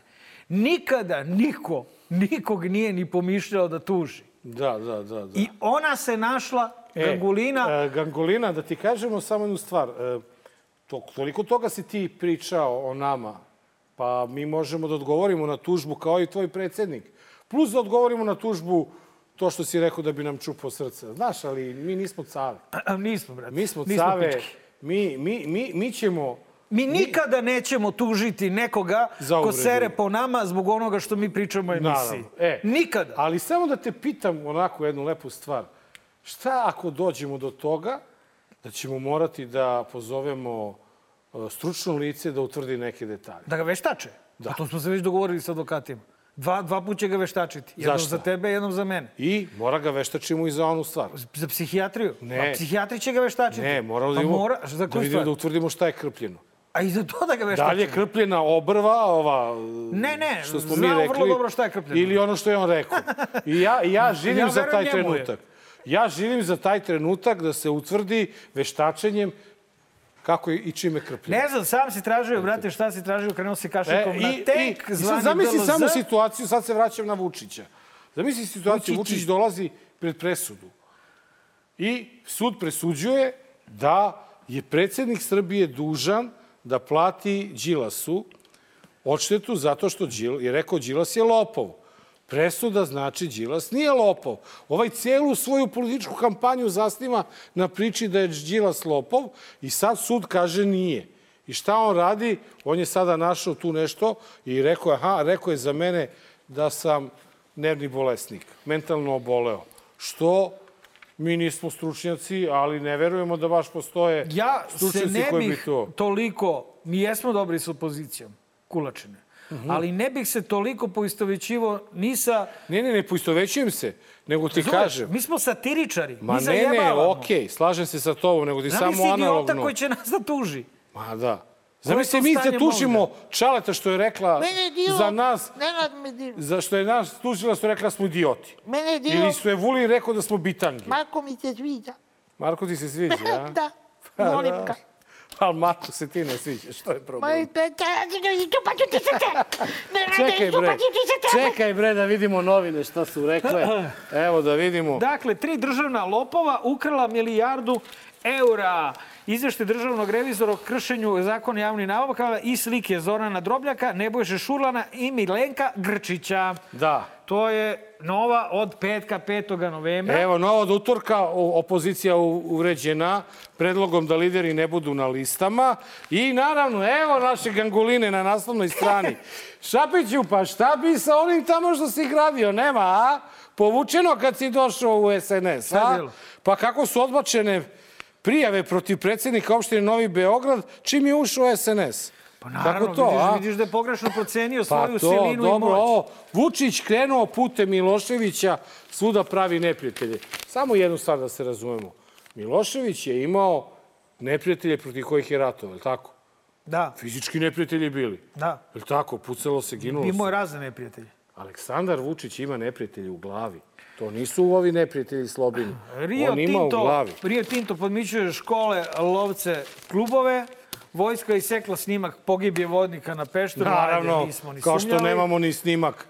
Nikada niko, nikog nije ni pomišljao da tuži. Da, da, da. da. I ona se našla, Gangulina, E, Gangulina, da ti kažemo samo jednu stvar. E, to, toliko toga si ti pričao o nama, pa mi možemo da odgovorimo na tužbu kao i tvoj predsednik. Plus da odgovorimo na tužbu to što si rekao da bi nam čupao srce. Znaš, ali mi nismo cave. a, nismo, brate. Mi smo nismo cave. pički. Mi, mi, mi, mi ćemo... Mi nikada nećemo tužiti nekoga ko sere po nama zbog onoga što mi pričamo u emisiji. Naravno. E, Nikada. Ali samo da te pitam onako jednu lepu stvar. Šta ako dođemo do toga da ćemo morati da pozovemo e, stručno lice da utvrdi neke detalje? Da ga veštače? Da. A to smo se već dogovorili sa advokatima. Dva, dva put će ga veštačiti. Jednom Zašto? za tebe, jednom za mene. I mora ga veštačimo i za onu stvar. Za psihijatriju? Ne. A psihijatri će ga veštačiti. Ne, moramo da, pa imamo, mora, za da vidimo da utvrdimo šta je krpljeno. A i za to da ga veštačimo? Da li je krpljena obrva, ova, Ne, ne, što smo znamo mi rekli, vrlo dobro šta je krpljeno. ili ono što je on rekao. I ja, ja živim Ja za taj njemu je. Ja živim za taj trenutak da se utvrdi veštačenjem kako i čime krpljeno. Ne znam, sam si tražio, brate, šta si tražio, krenuo si kašikom na E, i, tank, i, i zvani sad zamisli DLZ. samo situaciju, sad se vraćam na Vučića. Zamisli situaciju, Vučići. Vučić dolazi pred presudu. I sud presuđuje da je predsednik Srbije dužan da plati Đilasu odštetu zato što Đil, je rekao Đilas je lopov. Presuda znači Đilas nije lopov. Ovaj celu svoju političku kampanju zasniva na priči da je Đilas lopov i sad sud kaže nije. I šta on radi? On je sada našao tu nešto i rekao aha, rekao je za mene da sam nervni bolesnik, mentalno oboleo. Što mi nismo stručnjaci, ali ne verujemo da baš postoje Ja se stručnjaci ne koji bi bih to... toliko, mi jesmo dobri s opozicijom, kulačine, Mhm. ali ne bih se toliko poistovećivo ni sa... Ne, ne, ne poistovećujem se, nego ti Razumeš? kažem. Mi smo satiričari, Ma mi ne, ne, zajebavamo. okej, slažem se sa tobom, nego ti Zamisli samo idiota analogno. koji će nas da tuži. Ma da. Zamisli mi da stanje tužimo mozga? Čaleta što je rekla Mene dio... za nas, Nenad za što je nas tužila što je rekla da smo idioti. Mene dio... Ili što je Vulin rekao da smo bitangi. Marko mi se sviđa. Marko ti se sviđa, a? Da, Pa, da. ga. Ali Marko se ti ne sviđa, što je problem? i te, te, čupat ću ti se te. Ne rade, Čekaj bre, čekaj bre da vidimo novine šta su rekle. Evo da vidimo. Dakle, tri državna lopova ukrala milijardu eura. Izvešte državnog revizora o kršenju zakona o javnim nabavkama i slike Zorana Drobljaka, Nebojše Šurlana i Milenka Grčića. Da. To je nova od petka 5. novembra. Evo, novo od utorka opozicija u- uvređena predlogom da lideri ne budu na listama. I naravno, evo naše ganguline na naslovnoj strani. Šapiću, pa šta bi sa onim tamo što si gradio? Nema, a? Povučeno kad si došao u SNS, a? Pa kako su odbačene prijave protiv predsjednika opštine Novi Beograd čim je ušao SNS? Pa naravno, kako to, vidiš, a? vidiš da je pogrešno procenio Pa svoju to, silinu dobro, i moć. ovo, Vučić krenuo putem Miloševića, svuda pravi neprijatelje. Samo jednu stvar da se razumemo. Milošević je imao neprijatelje protiv kojih je ratovao, je tako? Da, Fizički neprijatelji bili. da. Je tako? Pucalo se, ginulo se. Imao je razne neprijatelje. Aleksandar Vučić ima neprijatelji u glavi. To nisu ovi neprijatelji Slobini. Rio On ima u Tinto, glavi. Rio Tinto podmićuje škole, lovce, klubove. Vojska isekla snimak pogibje vodnika na Pešteru. Naravno, Ajde, nismo ni kao što nemamo ni snimak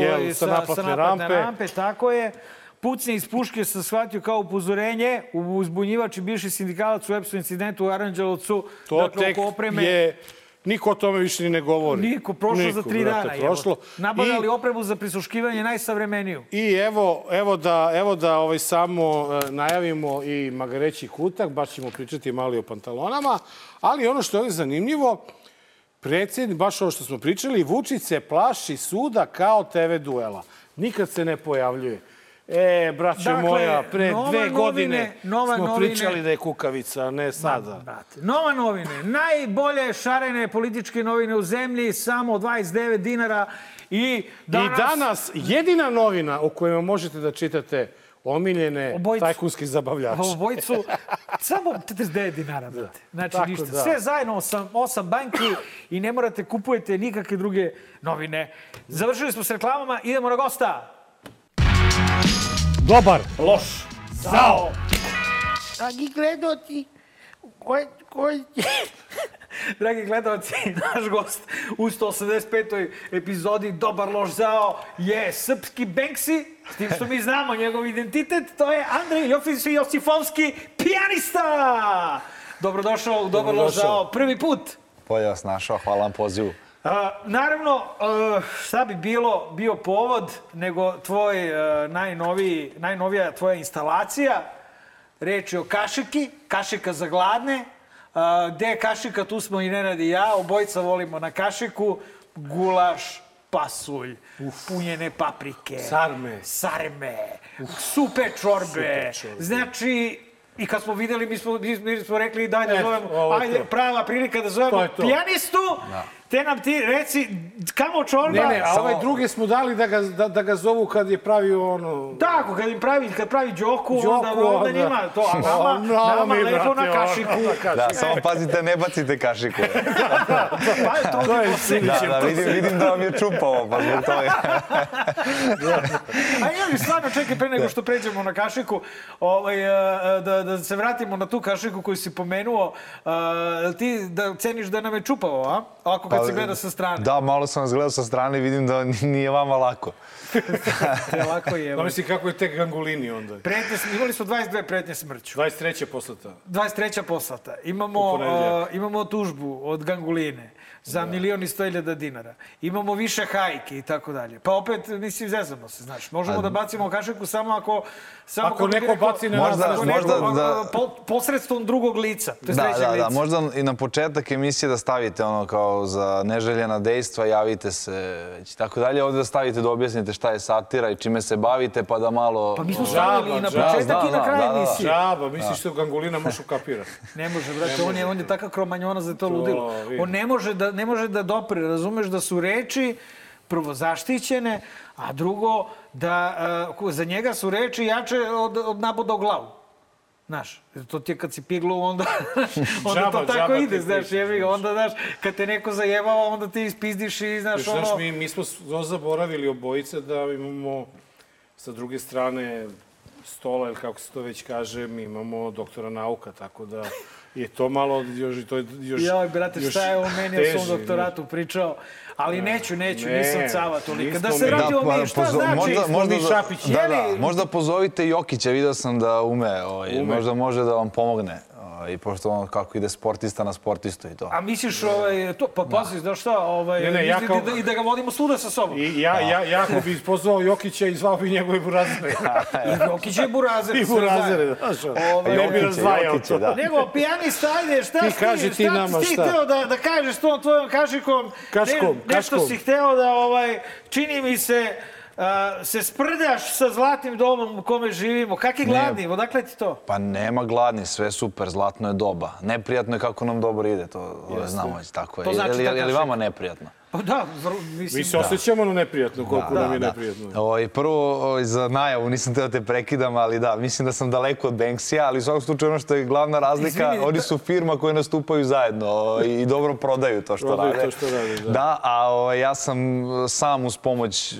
jel, sa, naplatne, rampe. rampe. Tako je. Pucnje iz puške sam shvatio kao upozorenje. Uzbunjivač i bivši sindikalac u EPS-u incidentu u Aranđelovcu. To dakle, tek opreme. je... Niko o tome više ni ne govori. Niko, prošlo za tri brate, dana. Prošlo. Nabavljali I, opremu za prisluškivanje najsavremeniju. I evo, evo da, evo da ovaj samo e, najavimo i magareći kutak, baš ćemo pričati malo i o pantalonama, ali ono što je zanimljivo, predsjednik, baš ovo što smo pričali, Vučić se plaši suda kao TV duela. Nikad se ne pojavljuje. E, braćo Dakle, moja, pre dve novine, godine nova smo novine. pričali da je kukavica, a ne sada. Brate, nova novine. Najbolje šarene političke novine u zemlji, samo 29 dinara. I danas... I danas jedina novina o kojima možete da čitate omiljene Obojicu. tajkunski zabavljači. Obojicu, samo 49 dinara, brate. Znači Tako ništa. da. Sve zajedno osam, osam banki i ne morate kupujete nikakve druge novine. Završili smo s reklamama, idemo na gosta. Dobar. Loš. Zao. Dragi gledoci, koji, koji, Dragi gledalci, naš gost u 185. epizodi Dobar loš zao je srpski Banksy, s tim što mi znamo njegov identitet, to je Andrej Jofis Josifovski, pijanista! Dobrodošao u Dobar loš zao, prvi put. Bolje vas našao, hvala vam pozivu. A, naravno, uh, šta bi bilo, bio povod nego tvoj uh, najnoviji, najnovija tvoja instalacija. Reč je o kašiki, kašika za gladne. Uh, gde je kašika, tu smo i Nenad i ja. Obojica volimo na kašiku. Gulaš, pasulj, punjene paprike. Sarme. Sarme. Supe čorbe. Supe čorbe. Znači, I kad smo videli, mi smo, mi smo rekli daj da zovemo, ajde, prava prilika da zovemo to. pijanistu, te nam ti reci kamo čorba. Ne, ne, a ovaj drugi smo dali da ga, da, da ga zovu kad je pravio ono... Tako, kad im pravi, kad pravi džoku, Đoku, onda, onda onda. njima to, a nama, Nama nama mi, lepo brate, na kašiku. kašiku. Da, samo pazite, ne bacite kašiku. Pa je to, To je Da, da, vidim, vidim da vam je čupavo, pa zbog toga. A ja stvarno čekaj pre nego što pređemo na kašiku, ovaj, e, da, da se vratimo na tu kašiku koju si pomenuo. e, Ti da ceniš da nam je čupavo, a? Ovako kad se gleda sa strane. Da, malo sam vas gledao sa strane i vidim da nije vama lako. Te lako je. Da misli kako je tek gangulini onda. Pretnje, imali smo 22 pretnje smrću. 23. poslata. 23. poslata. Imamo, uh, imamo tužbu od Ganguline za milion i sto hiljada dinara. Imamo više hajke i tako dalje. Pa opet, mislim, zezamo se, znaš. Možemo da bacimo kašiku samo ako... Samo Ako neko rekao- baci na Možda- nas, možda neko, da- po, posredstvom drugog lica. To je Da, trećeg da, lica. da, možda i na početak emisije da stavite ono kao za neželjena dejstva, javite se i tako dalje. Ovde da stavite da objasnite šta je satira i čime se bavite, pa da malo... Pa mi smo stavili i na žaba, početak znam, i na kraj da, da, da. emisije. Žaba, misliš što gangulina može ukapirati. Ne može, brate, on je, on je takav kromanjonac da je to ludilo. On ne može da, ne može da dopre, razumeš da su reči prvo zaštićene, a drugo da uh, za njega su reči jače od, od naboda u glavu. Znaš, to ti je kad si piglu, onda, onda Džaba, to tako džaba ti ide, znaš, jebi ga, onda, znaš, kad te neko zajebava, onda ti ispizdiš i, znaš, ono... znaš, mi, mi smo zaboravili obojice da imamo sa druge strane stola, ili kako se to već kaže, mi imamo doktora nauka, tako da je to malo još... To je još, Joj, brate, još šta je on meni o teže, svom doktoratu pričao? Ali neću, neću, Ne, nisam cava tolika. Da se vratimo pa, mi, šta pozo- znači? Možda, možda, da, Šapić, da, da, možda pozovite Jokića, vidio sam da ume, ovaj, Ume. možda može da vam pomogne. Ovaj, pošto on kako ide sportista na sportistu i to. A misliš, ovaj, to, pa pazi, znaš šta, ovaj, Ne, ne, ja i, kao- da, i da ga vodimo svuda sa sobom. I, I ja, ja, ja ako bi pozvao Jokića i zvao bi njegove burazere. Jokić je burazer. I burazere, zajedno. znaš. Ovaj, ne bi razdvajao Jokića, to. da. Nego, pijanista, ajde, šta Ti si kaži ti šta nama si šta. hteo da, da kažeš tom tvojom kašikom? Kaškom, ne, nešto kaškom. si hteo da, ovaj, čini mi se, se sprdaš sa zlatnim domom u kome živimo. Kak je gladni? Odakle ti to? Pa nema gladni, sve je super, zlatno je doba. Neprijatno je kako nam dobro ide, to ovaj, znamo već tako je. To znači je, ta je, li vama neprijatno? Pa da, mislim... Mi se da. osjećamo na neprijatno, koliko Da, nam je da. neprijatno. Ovaj, prvo, ovaj, za najavu, nisam teo da te prekidam, ali da, mislim da sam daleko od Banksija, ali u svakom slučaju ono što je glavna razlika, Izvini, oni da- su firma koje nastupaju zajedno ovaj, i dobro prodaju to što Prodaju rade. to što rade, da. Da, a ovaj, ja sam sam uz pomoć eh,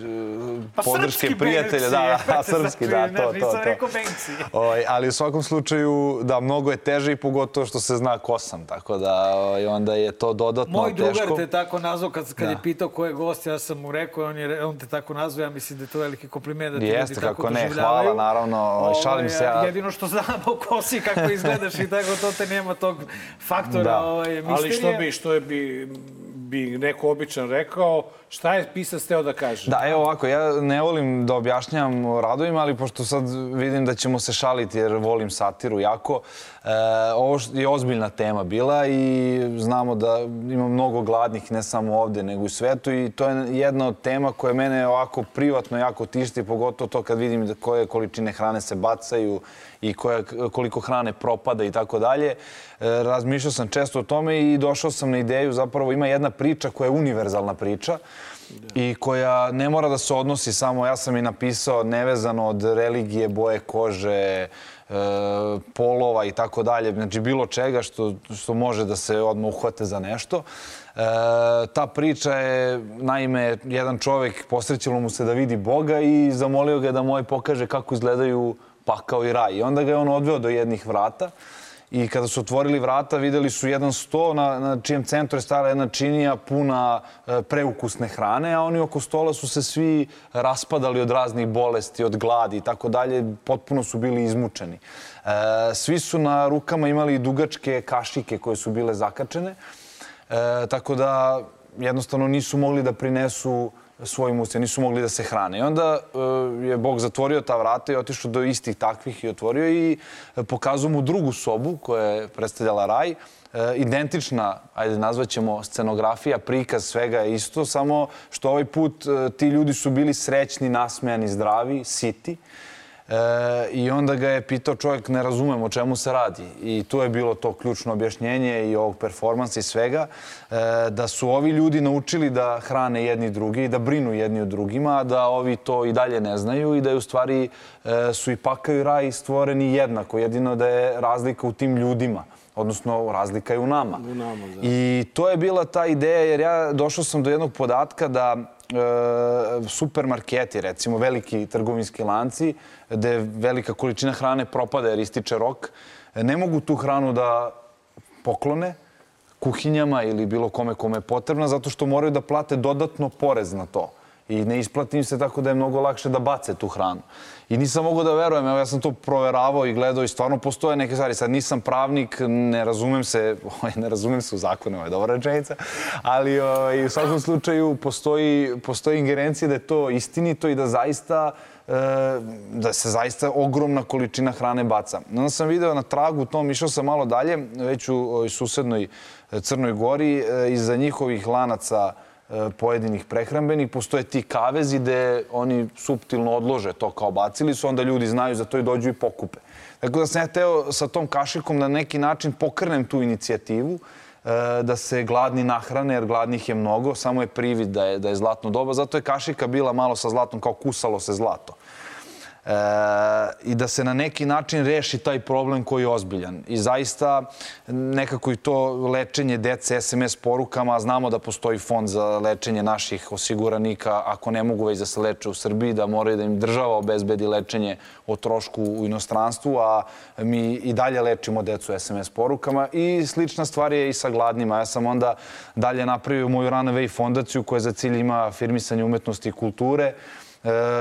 Pa podrške prijatelja, da, da, srpski, da, ne, to, to, Nisam to. rekao Banksy. Ovaj, ali u svakom slučaju, da, mnogo je teže i pogotovo što se zna ko sam, tako da ovaj, onda je to dodatno Moj teško. drugar te tako nazvao kad, kad Da. je pitao ko je gost, ja sam mu rekao, on, je, on te tako nazvao, ja mislim da je to veliki kompliment da ti Jeste, ljudi tako kako ne, doživljavaju. hvala, naravno, ovaj, šalim se ja. Jedino što znamo ko si, kako izgledaš i tako, to te nema tog faktora Da. ovaj, misterija. Ali što bi, što bi, bi neko običan rekao, šta je pisac teo da kaže? Da, evo ovako, ja ne volim da objašnjam radovima, ali pošto sad vidim da ćemo se šaliti jer volim satiru jako, e, ovo je ozbiljna tema bila i znamo da ima mnogo gladnih ne samo ovde nego i u svetu i to je jedna od tema koja mene ovako privatno jako tišti, pogotovo to kad vidim da koje količine hrane se bacaju i koja, koliko hrane propada i tako dalje. E, Razmišljao sam često o tome i došao sam na ideju, zapravo ima jedna priča koja je univerzalna priča i koja ne mora da se odnosi samo, ja sam i napisao, nevezano od religije, boje kože, e, polova i tako dalje, znači bilo čega što, što može da se odmah uhvate za nešto. E, ta priča je, naime, jedan čovek posrećilo mu se da vidi Boga i zamolio ga da moj pokaže kako izgledaju pakao i raj. I onda ga je on odveo do jednih vrata i kada su otvorili vrata videli su jedan sto na, na čijem centru je stala jedna činija puna e, preukusne hrane, a oni oko stola su se svi raspadali od raznih bolesti, od gladi i tako dalje, potpuno su bili izmučeni. E, svi su na rukama imali dugačke kašike koje su bile zakačene, e, tako da jednostavno nisu mogli da prinesu svojim ustima, nisu mogli da se hrane. I onda e, je Bog zatvorio ta vrata i otišao do istih takvih i otvorio i e, pokazao mu drugu sobu koja je predstavljala raj. E, identična, ajde nazvaćemo, scenografija, prikaz svega je isto, samo što ovaj put ti ljudi su bili srećni, nasmejani, zdravi, siti. E, I onda ga je pitao čovjek, ne razumem o čemu se radi. I tu je bilo to ključno objašnjenje i ovog performansa i svega, e, da su ovi ljudi naučili da hrane jedni drugi i da brinu jedni o drugima, da ovi to i dalje ne znaju i da je u stvari e, su i pakao i raj stvoreni jednako, jedino da je razlika u tim ljudima odnosno razlika je u nama. U nama, da. I to je bila ta ideja jer ja došao sam do jednog podatka da supermarketi, recimo veliki trgovinski lanci, gde velika količina hrane propada jer ističe rok, ne mogu tu hranu da poklone kuhinjama ili bilo kome kome je potrebna zato što moraju da plate dodatno porez na to. I ne isplati im se tako da je mnogo lakše da bace tu hranu. I nisam mogao da verujem, evo ja sam to proveravao i gledao i stvarno postoje neke stvari. Sad nisam pravnik, ne razumem se, ovaj, ne razumem se u zakone, ovo je dobra rečenica, ali ovaj, u svakom slučaju postoji, postoji ingerencija da je to istinito i da zaista e, da se zaista ogromna količina hrane baca. Onda sam video na tragu tom, išao sam malo dalje, već u ovoj susednoj e, Crnoj Gori, e, iza njihovih lanaca e, pojedinih prehrambenih, postoje ti kavezi gde oni suptilno odlože to kao bacili su, onda ljudi znaju za to i dođu i pokupe. Tako da sam ja teo sa tom kašikom na neki način pokrnem tu inicijativu, e, da se gladni nahrane, jer gladnih je mnogo, samo je privid da je, da je zlatno doba. Zato je kašika bila malo sa zlatom, kao kusalo se zlato. E, i da se na neki način reši taj problem koji je ozbiljan. I zaista nekako i to lečenje dece SMS porukama, znamo da postoji fond za lečenje naših osiguranika, ako ne mogu već da se leče u Srbiji, da moraju da im država obezbedi lečenje o trošku u inostranstvu, a mi i dalje lečimo decu SMS porukama. I slična stvar je i sa gladnima. Ja sam onda dalje napravio moju Runaway fondaciju koja za cilj ima afirmisanje umetnosti i kulture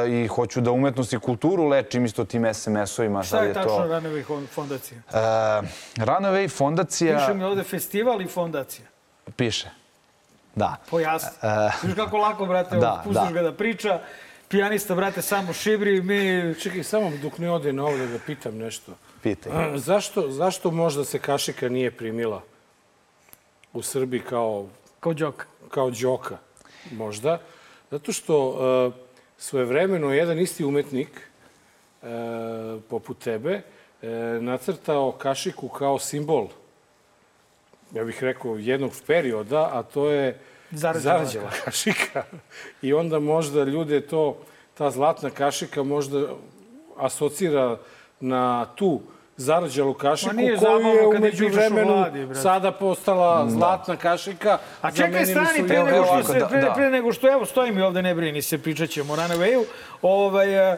i hoću da umetnost i kulturu lečim isto tim SMS-ovima. Šta je tačno Runaway fondacija? E, Runaway fondacija... Piše mi ovde festival i fondacija. Piše. Da. Pojasni. E, Viš kako lako, brate, da, da, pustiš da. ga da priča, pijanista, brate, samo šibri, mi... Čekaj, samo dok ne ode na ovde da pitam nešto. Pitaj. Zašto, zašto možda se kašika nije primila u Srbiji kao, Kao džoka. kao džoka? Možda. Zato što uh, svojevremeno jedan isti umetnik, uh, poput tebe, uh, nacrtao kašiku kao simbol, ja bih rekao, jednog perioda, a to je zarađala kašika. I onda možda ljude to, ta zlatna kašika možda asocira na tu Ma nije koju je kad umeđu vremenu vladi, brate. sada postala zlatna kašika. A čekaj, stani, pre je nego što, se, da, pre, da. pre nego što, evo, stoji mi ovde, ne brini se, pričat ćemo o Runaway-u. Ovaj, e,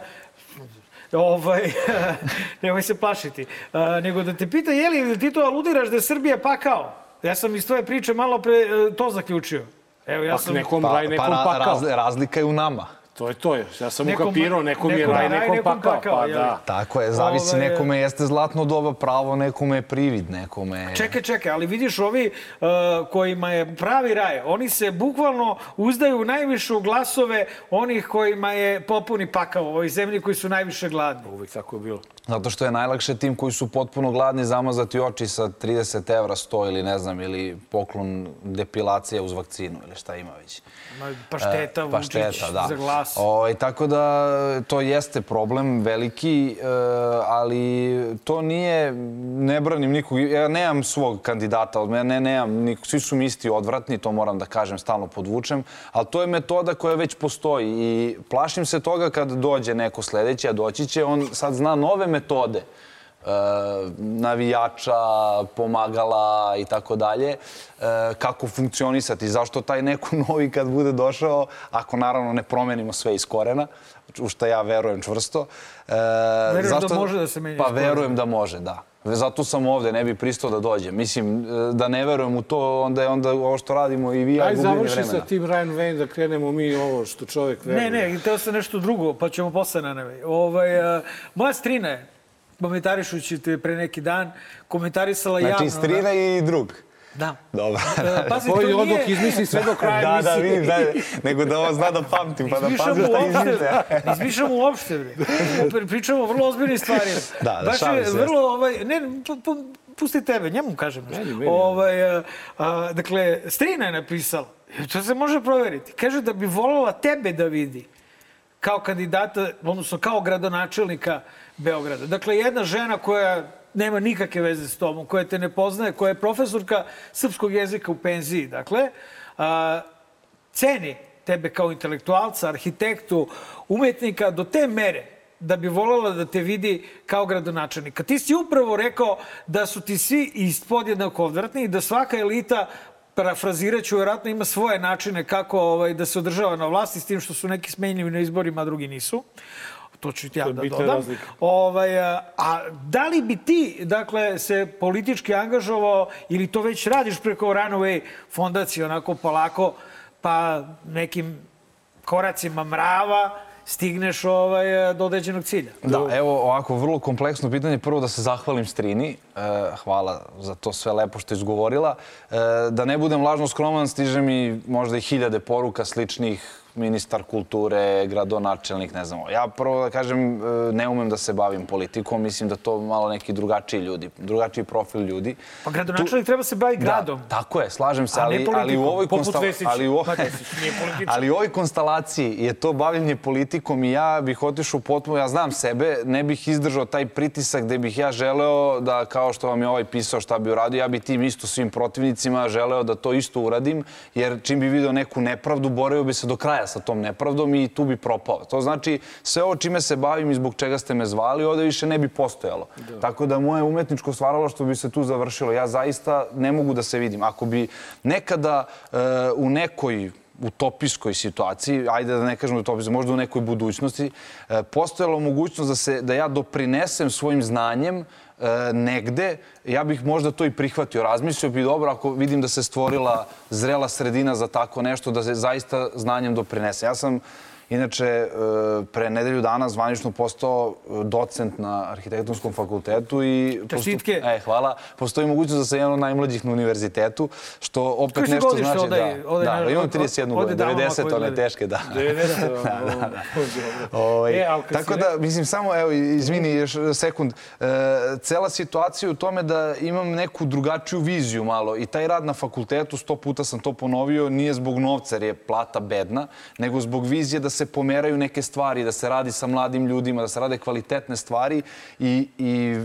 ovaj, nemoj se plašiti. E, nego da te pita, je li ti to aludiraš da je Srbija pakao? Ja sam iz tvoje priče malo pre e, to zaključio. Evo, ja Pa sam... nekom Pa, raj, nekom pa pakao. razli- razlika je u nama. To je to. Ja sam Nekom- ukapirao, nekom je nekom raj, raj, nekom nekom pakao. pakao, Pa da. Tako je, zavisi Ovaj, nekome jeste zlatno doba pravo, nekome je privid, nekome je... Čekaj, čekaj, ali vidiš ovi uh, kojima je pravi raj, oni se bukvalno uzdaju najviše u glasove onih kojima je popuni pakao u ovoj zemlji koji su najviše gladni. Uvijek tako je bilo. Zato što je najlakše tim koji su potpuno gladni zamazati oči sa 30 evra, 100 ili ne znam, ili poklon depilacija uz vakcinu ili šta ima već. Ma, Pašteta, E, Vučić, pašteta, da. za glas. Ovaj, tako da to jeste problem veliki, e, ali to nije, ne branim nikog, ja nemam svog kandidata, od mene nemam, nikog, svi su mi isti odvratni, to moram da kažem, stalno podvučem, ali to je metoda koja već postoji i plašim se toga kad dođe neko sledeći, a doći će, on sad zna nove metode navijača, pomagala i tako dalje, e, kako funkcionisati. Zašto taj neko novi kad bude došao, ako naravno ne promenimo sve iz korena, u što ja verujem čvrsto. E, Veruješ da može da se menja Pa verujem da može, da. Zato sam ovde, ne bi pristao da dođem. Mislim, e, da ne verujem u to, onda je onda ovo što radimo i vi, ja Aj, gubljenje završi vremena. sa tim Ryan Wayne da krenemo mi ovo što čovjek veruje. Ne, ne, teo sam nešto drugo, pa ćemo posle na neve. Ovaj, uh, moja strina je, komentarišući te pre neki dan, komentarisala javno... Znači, strina i drug. Da. Dobro. E, Pazi, to nije... odok izmisli sve do kraja da, da, vidim, da, nego da ovo zna da pamtim, pa da pamtim šta izmišlja. izmišljamo uopšte, bre. Pri- Pričamo o vrlo ozbiljnim stvarima. Da, da, Baš šalim je se, vrlo, ovaj, ne, pu- pu- pusti tebe, njemu kažem nešto. Meni, meni. Ovaj, a, a, dakle, Strina je napisala, i to se može proveriti, kaže da bi voljela tebe da vidi kao kandidata, odnosno kao gradonačelnika Beograda. Dakle, jedna žena koja nema nikakve veze s tobom, koja te ne poznaje, koja je profesorka srpskog jezika u penziji, dakle, a, ceni tebe kao intelektualca, arhitektu, umetnika do te mere da bi voljela da te vidi kao gradonačelnika. Ti si upravo rekao da su ti svi ispod jednako odvratni i da svaka elita parafrazirat ću, vjerojatno ima svoje načine kako ovaj, da se održava na vlasti, s tim što su neki smenjivi na izborima, a drugi nisu. To ću ti ja da dodam. razlika. Ovaj, a, a da li bi ti, dakle, se politički angažovao ili to već radiš preko Runaway fondacije, onako polako, pa nekim koracima mrava stigneš ovaj, do određenog cilja? Da, evo ovako, vrlo kompleksno pitanje. Prvo da se zahvalim Strini. E, hvala za to sve lepo što je izgovorila. E, da ne budem lažno skroman, stiže mi možda i hiljade poruka sličnih ministar kulture, gradonačelnik, ne znam. Ja prvo da kažem, e, ne umem da se bavim politikom. Mislim da to malo neki drugačiji ljudi, drugačiji profil ljudi. Pa gradonačelnik treba se baviti gradom. Da, tako je, slažem se, ali, ali u ovoj Vesića. ali u, ali u ovoj konstalaciji je to bavljenje politikom i ja bih otišao potpuno, ja znam sebe, ne bih izdržao taj pritisak gde bih ja želeo da, kao što vam je ovaj pisao šta bi uradio, ja bih tim isto svim protivnicima želeo da to isto uradim, jer čim bi video neku nepravdu, borio bi se do kraja sa tom nepravdom i tu bi propao. To znači, sve ovo čime se bavim i zbog čega ste me zvali, ovde više ne bi postojalo. Tako da moje umetničko stvaralaštvo bi se tu završilo. Ja zaista ne mogu da se vidim. Ako bi nekada e, u nekoj utopijskoj situaciji, ajde da ne kažem utopijskoj, možda u nekoj budućnosti, e, postojala mogućnost da, se, da ja doprinesem svojim znanjem negde, ja bih možda to i prihvatio. Razmislio bi dobro ako vidim da se stvorila zrela sredina za tako nešto, da se zaista znanjem doprinese. Ja sam Inače, e, pre nedelju dana zvanično postao e, docent na arhitektonskom fakultetu i... posto- Čestitke. E, hvala. Postoji mogućnost da sam jedan od najmlađih na univerzitetu, što opet Koji nešto znači... ovdje- da, ovdje da, na- imam ovdje 31 godinu, damama 90 koji one teške, da. 90. da, da. Ovaj, Ovaj, E, tako da, mislim, samo, evo, izvini još sekund, e, cela situacija je u tome da imam neku drugačiju viziju malo i taj rad na fakultetu, sto puta sam to ponovio, nije zbog novca jer je plata bedna, nego zbog vizije da se pomeraju neke stvari, da se radi sa mladim ljudima, da se rade kvalitetne stvari i, i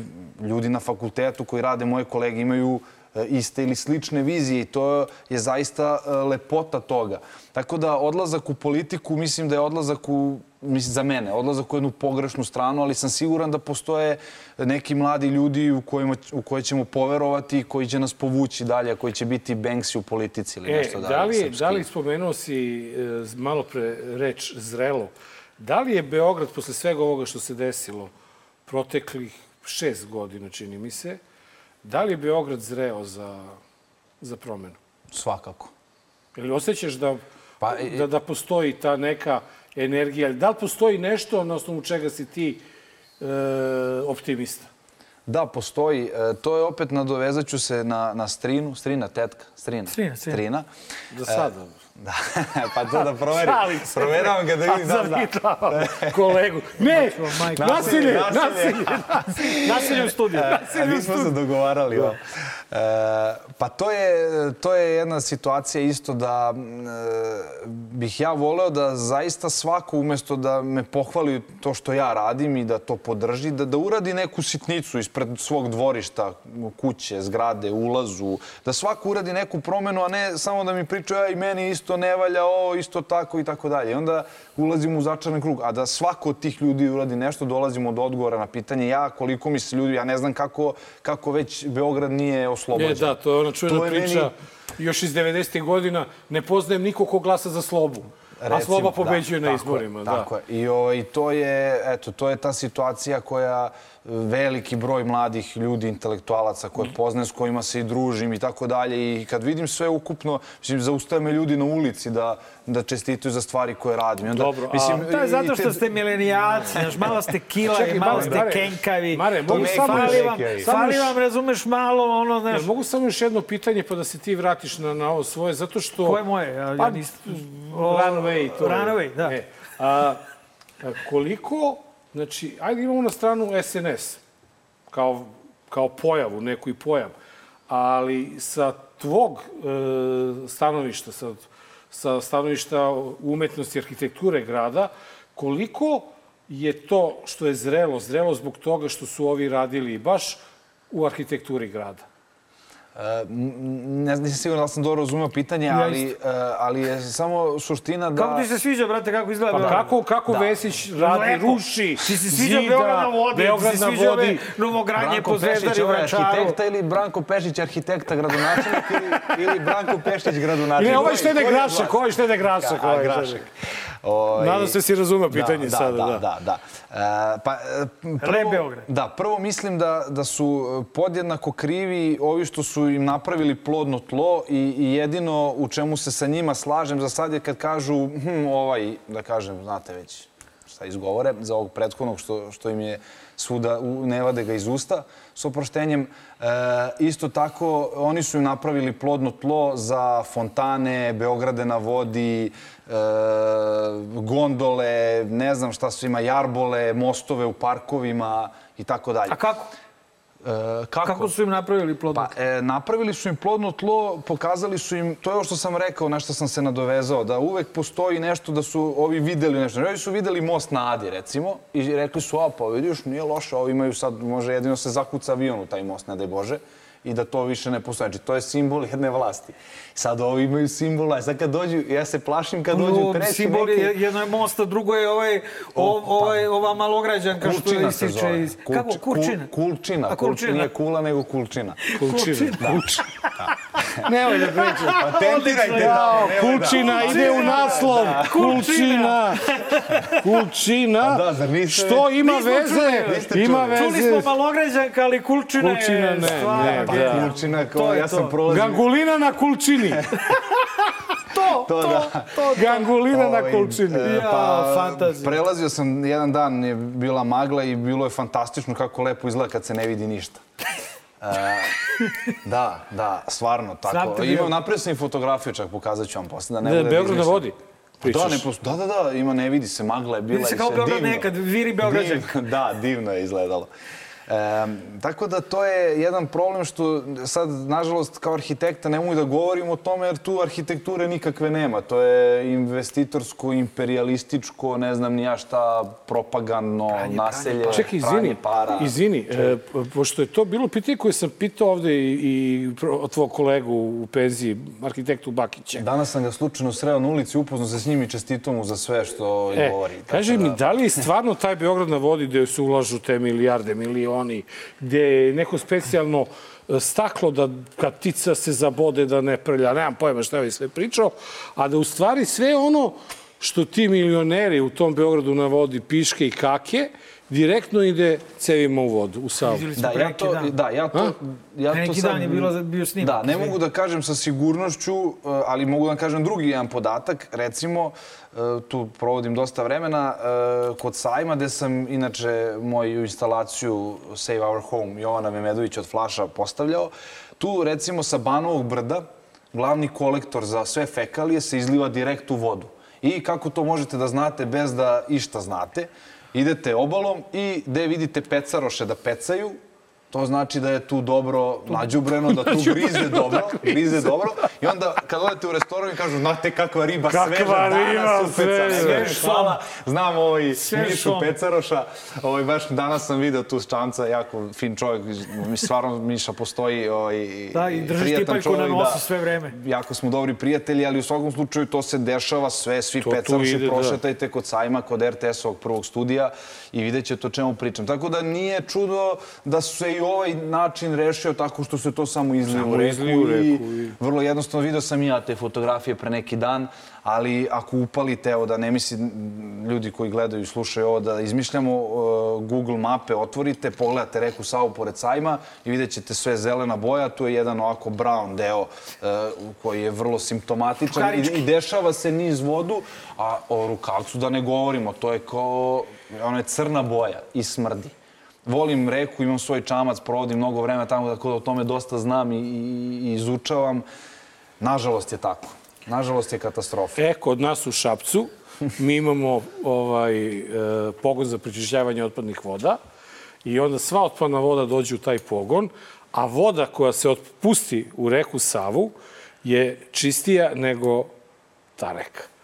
ljudi na fakultetu koji rade, moje kolege imaju e, iste ili slične vizije i to je zaista e, lepota toga. Tako da odlazak u politiku mislim da je odlazak u mislim za mene, odlazak u jednu pogrešnu stranu, ali sam siguran da postoje neki mladi ljudi u, kojima, u koje ćemo poverovati i koji će nas povući dalje, koji će biti Banksy u politici ili e, nešto dalje. Da li, srpski. da li spomenuo si e, malo pre reč zrelo, da li je Beograd posle svega ovoga što se desilo proteklih šest godina, čini mi se, da li je Beograd zreo za, za promenu? Svakako. Ili osjećaš da, Pa, da, da postoji ta neka energija? Da li postoji nešto na osnovu čega si ti e, optimista? Da, postoji. E, to je opet, nadovezat ću se na, na Strinu. Strina, tetka. Strina. Strina, Strina. Strina. Za sada. Da, pa to da proverim. Proveravam ga da vidim da li da. Kolegu. Ne, nasilje, Nasilje, nasilje. Nasilje u studiju. A nismo se dogovarali. Da. E, pa to je, to je jedna situacija isto da e, bih ja voleo da zaista svako umesto da me pohvali to što ja radim i da to podrži, da, da uradi neku sitnicu ispred svog dvorišta, kuće, zgrade, ulazu, da svako uradi neku promenu, a ne samo da mi priča ja i meni isto ne valja, ovo isto tako i tako dalje. I onda ulazimo u začaran krug. A da svako od tih ljudi uradi nešto, dolazimo do odgovora na pitanje ja, koliko mi se ljudi, ja ne znam kako, kako već Beograd nije oslobođen. Je, da, to je ona To je priča meni- još iz 90. godina. Ne poznajem nikog ko glasa za slobu. a Recimo, sloba pobeđuje da, na tako izborima. Je, da. Tako je. I ovaj, to je, eto, to je ta situacija koja veliki broj mladih ljudi, intelektualaca koje poznajem, s kojima se i družim i tako dalje. I kad vidim sve ukupno, mislim, zaustave me ljudi na ulici da, da čestituju za stvari koje radim. I onda, Dobro, a- mislim, To je i zato te- što ste milenijalci, znaš, malo ste kilavi, Čekaj, malo Mare, ste Mare, kenkavi. Mare, mogu I samo fali još- vam, fali vam, razumeš, malo, ono, znaš, Jel mogu samo još jedno pitanje pa da se ti vratiš na, na ovo svoje, zato što... ko je moje? Ja, ja Pa, nis... Runaway, to. Runaway, da. E, a, a koliko, znači, ajde imamo na stranu SNS, kao, kao pojavu, neku i pojam, ali sa tvog e, stanovišta, sa, sa stanovišta umetnosti i arhitekture grada, koliko je to što je zrelo, zrelo zbog toga što su ovi radili baš u arhitekturi grada? Ne znam, nisam siguran da sam dobro razumeo pitanje, ali, e, ali je samo suština da... Kako ti se sviđa, brate, kako izgleda Pa Beograd? kako, kako Da. Vesić radi, Lepo. ruši, Ti se sviđa zida, Beograd na vodi, Beograd ti se sviđa vodi. Branko po Zvezdari, Vračaru. arhitekta ili Branko Pešić, arhitekta, gradonačelnik ili, ili Branko Pešić, gradonačelnik? Ne, ovaj štede grašak, ovaj štede grašak. Ovaj grašak. štede. Ovaj, Nadam se si razumeo pitanje da, sada, da. da. Da, da, E, pa, e, prvo, Re Beograd. Da, prvo mislim da, da su podjednako krivi ovi što su im napravili plodno tlo i, i jedino u čemu se sa njima slažem za sad je kad kažu hm, ovaj, da kažem, znate već šta izgovore, za ovog prethodnog što, što im je svuda, ne vade ga iz usta, s oproštenjem. E, isto tako, oni su im napravili plodno tlo za fontane, Beograde na vodi, e, gondole, ne znam šta su ima, jarbole, mostove u parkovima i tako dalje. A kako? E, kako? Kako su im napravili plodno? Pa, e, napravili su im plodno tlo, pokazali su im, to je ovo što sam rekao, na što sam se nadovezao, da uvek postoji nešto da su ovi videli nešto. Ovi su videli most na Adi, recimo, i rekli su, a pa vidiš, nije loše, ovi imaju sad, može jedino se zakuca avion u taj most, ne daj Bože, i da to više ne postoji. Znači, to je simbol jedne vlasti. Sad ovi imaju simbol, a sad kad dođu, ja se plašim kad dođu treći simbol neki... je, jedno je most, a drugo je ovaj, o, ovaj, ova malograđanka što zove. iz... Kulč- Kako? Kurčina? kul- Kulčina. A, Kulčina. Kulčina. Nije kula, nego kulčina. Kulčina. Kulčina. Nemoj da pričaš. Patentirajte da- Kulčina ide u naslov. Kulčina. Kulčina. Da, zar niste Što ima Nismo veze? Ima čuli. Čuli smo veze. malograđanka, ali Kulčina, Kulčina je ne, stvar. ne, Pa da. Kulčina, To kao, je ja sam to. prolazio... Gangulina na Kulčini. To, To to, da. to, Gangulina na Ovaj, Kulčini. e, Ja, pa, fantazija. prelazio sam jedan dan, je bila magla i bilo je fantastično kako lepo izgleda kad se ne vidi ništa. E, da, da, stvarno tako. Imam i fotografiju, čak pokazat ću vam posle. Da ne Da, Beograd na izmišljam. vodi. Da, Pričaš. ne, pos- da, da, da, ima, ne vidi se, magla je bila Vidi se kao Beograd nekad, viri Beograđan. Da, divno je izgledalo. E, tako da to je jedan problem što sad, nažalost, kao arhitekta ne mogu da govorim o tome jer tu arhitekture nikakve nema. To je investitorsko, imperialističko, ne znam ni ja šta, propagandno pranje, naselje, pranje, Čekaj, izvini, para. Izvini, e, pošto je to bilo pitanje koje sam pitao ovde i, i od tvojeg kolegu u penziji, arhitektu Bakića. Danas sam ga slučajno sreo na ulici, upoznao se s njim i čestito mu za sve što e, govori. Kaži da... mi, da li stvarno taj Beograd na vodi gde se ulažu te milijarde, milioni, gde je neko specijalno e, staklo da kad se zabode da ne prlja, nemam pojma šta je sve pričao, a da u stvari sve ono što ti milioneri u tom Beogradu na vodi piške i kake, direktno ide cevima u vodu, u Savu. Da, ja to, da, ja to, ja to neki sad, dan je bilo, bio snimak. Da, ne mogu da kažem sa sigurnošću, e, ali mogu da kažem drugi jedan podatak. Recimo, e, tu provodim dosta vremena, e, kod sajma gde sam inače moju instalaciju Save Our Home Jovana Memedović od Flaša postavljao, tu recimo sa Banovog brda glavni kolektor za sve fekalije se izliva direkt u vodu. I kako to možete da znate bez da išta znate, idete obalom i gde vidite pecaroše da pecaju, to znači da je tu dobro nađubreno, da tu grize dobro, grize dobro. I onda kad odete u restoran i kažu, znate kakva riba kakva sveža riba, danas upecana. Hvala, znam ovaj sve Mišu šom. Pecaroša, ovaj, baš danas sam video tu ščanca, jako fin čovjek, stvarno Miša postoji ovaj, da, i držiš tipaljku na nosu da, sve vreme. Jako smo dobri prijatelji, ali u svakom slučaju to se dešava sve, svi to Pecaroši ide, prošetajte da. kod sajma, kod RTS-ovog prvog studija i vidjet ćete o čemu pričam. Tako da nije čudo da su se i ovaj način rešio tako što se to samo izlije u reku, i, vrlo jednostavno video sam i ja te fotografije pre neki dan, ali ako upalite, evo da ne misli ljudi koji gledaju i slušaju ovo, da izmišljamo uh, Google mape, otvorite, pogledate reku Savu pored sajma i vidjet ćete sve zelena boja, tu je jedan ovako brown deo uh, koji je vrlo simptomatičan i, i dešava se niz vodu, a o rukavcu da ne govorimo, to je kao, ona je crna boja i smrdi volim reku, imam svoj čamac, provodim mnogo vremena tamo, tako da o tome dosta znam i, i, izučavam. Nažalost je tako. Nažalost je katastrofa. E, kod nas u Šapcu mi imamo ovaj, e, pogon za prečišćavanje otpadnih voda i onda sva otpadna voda dođe u taj pogon, a voda koja se otpusti u reku Savu je čistija nego ta reka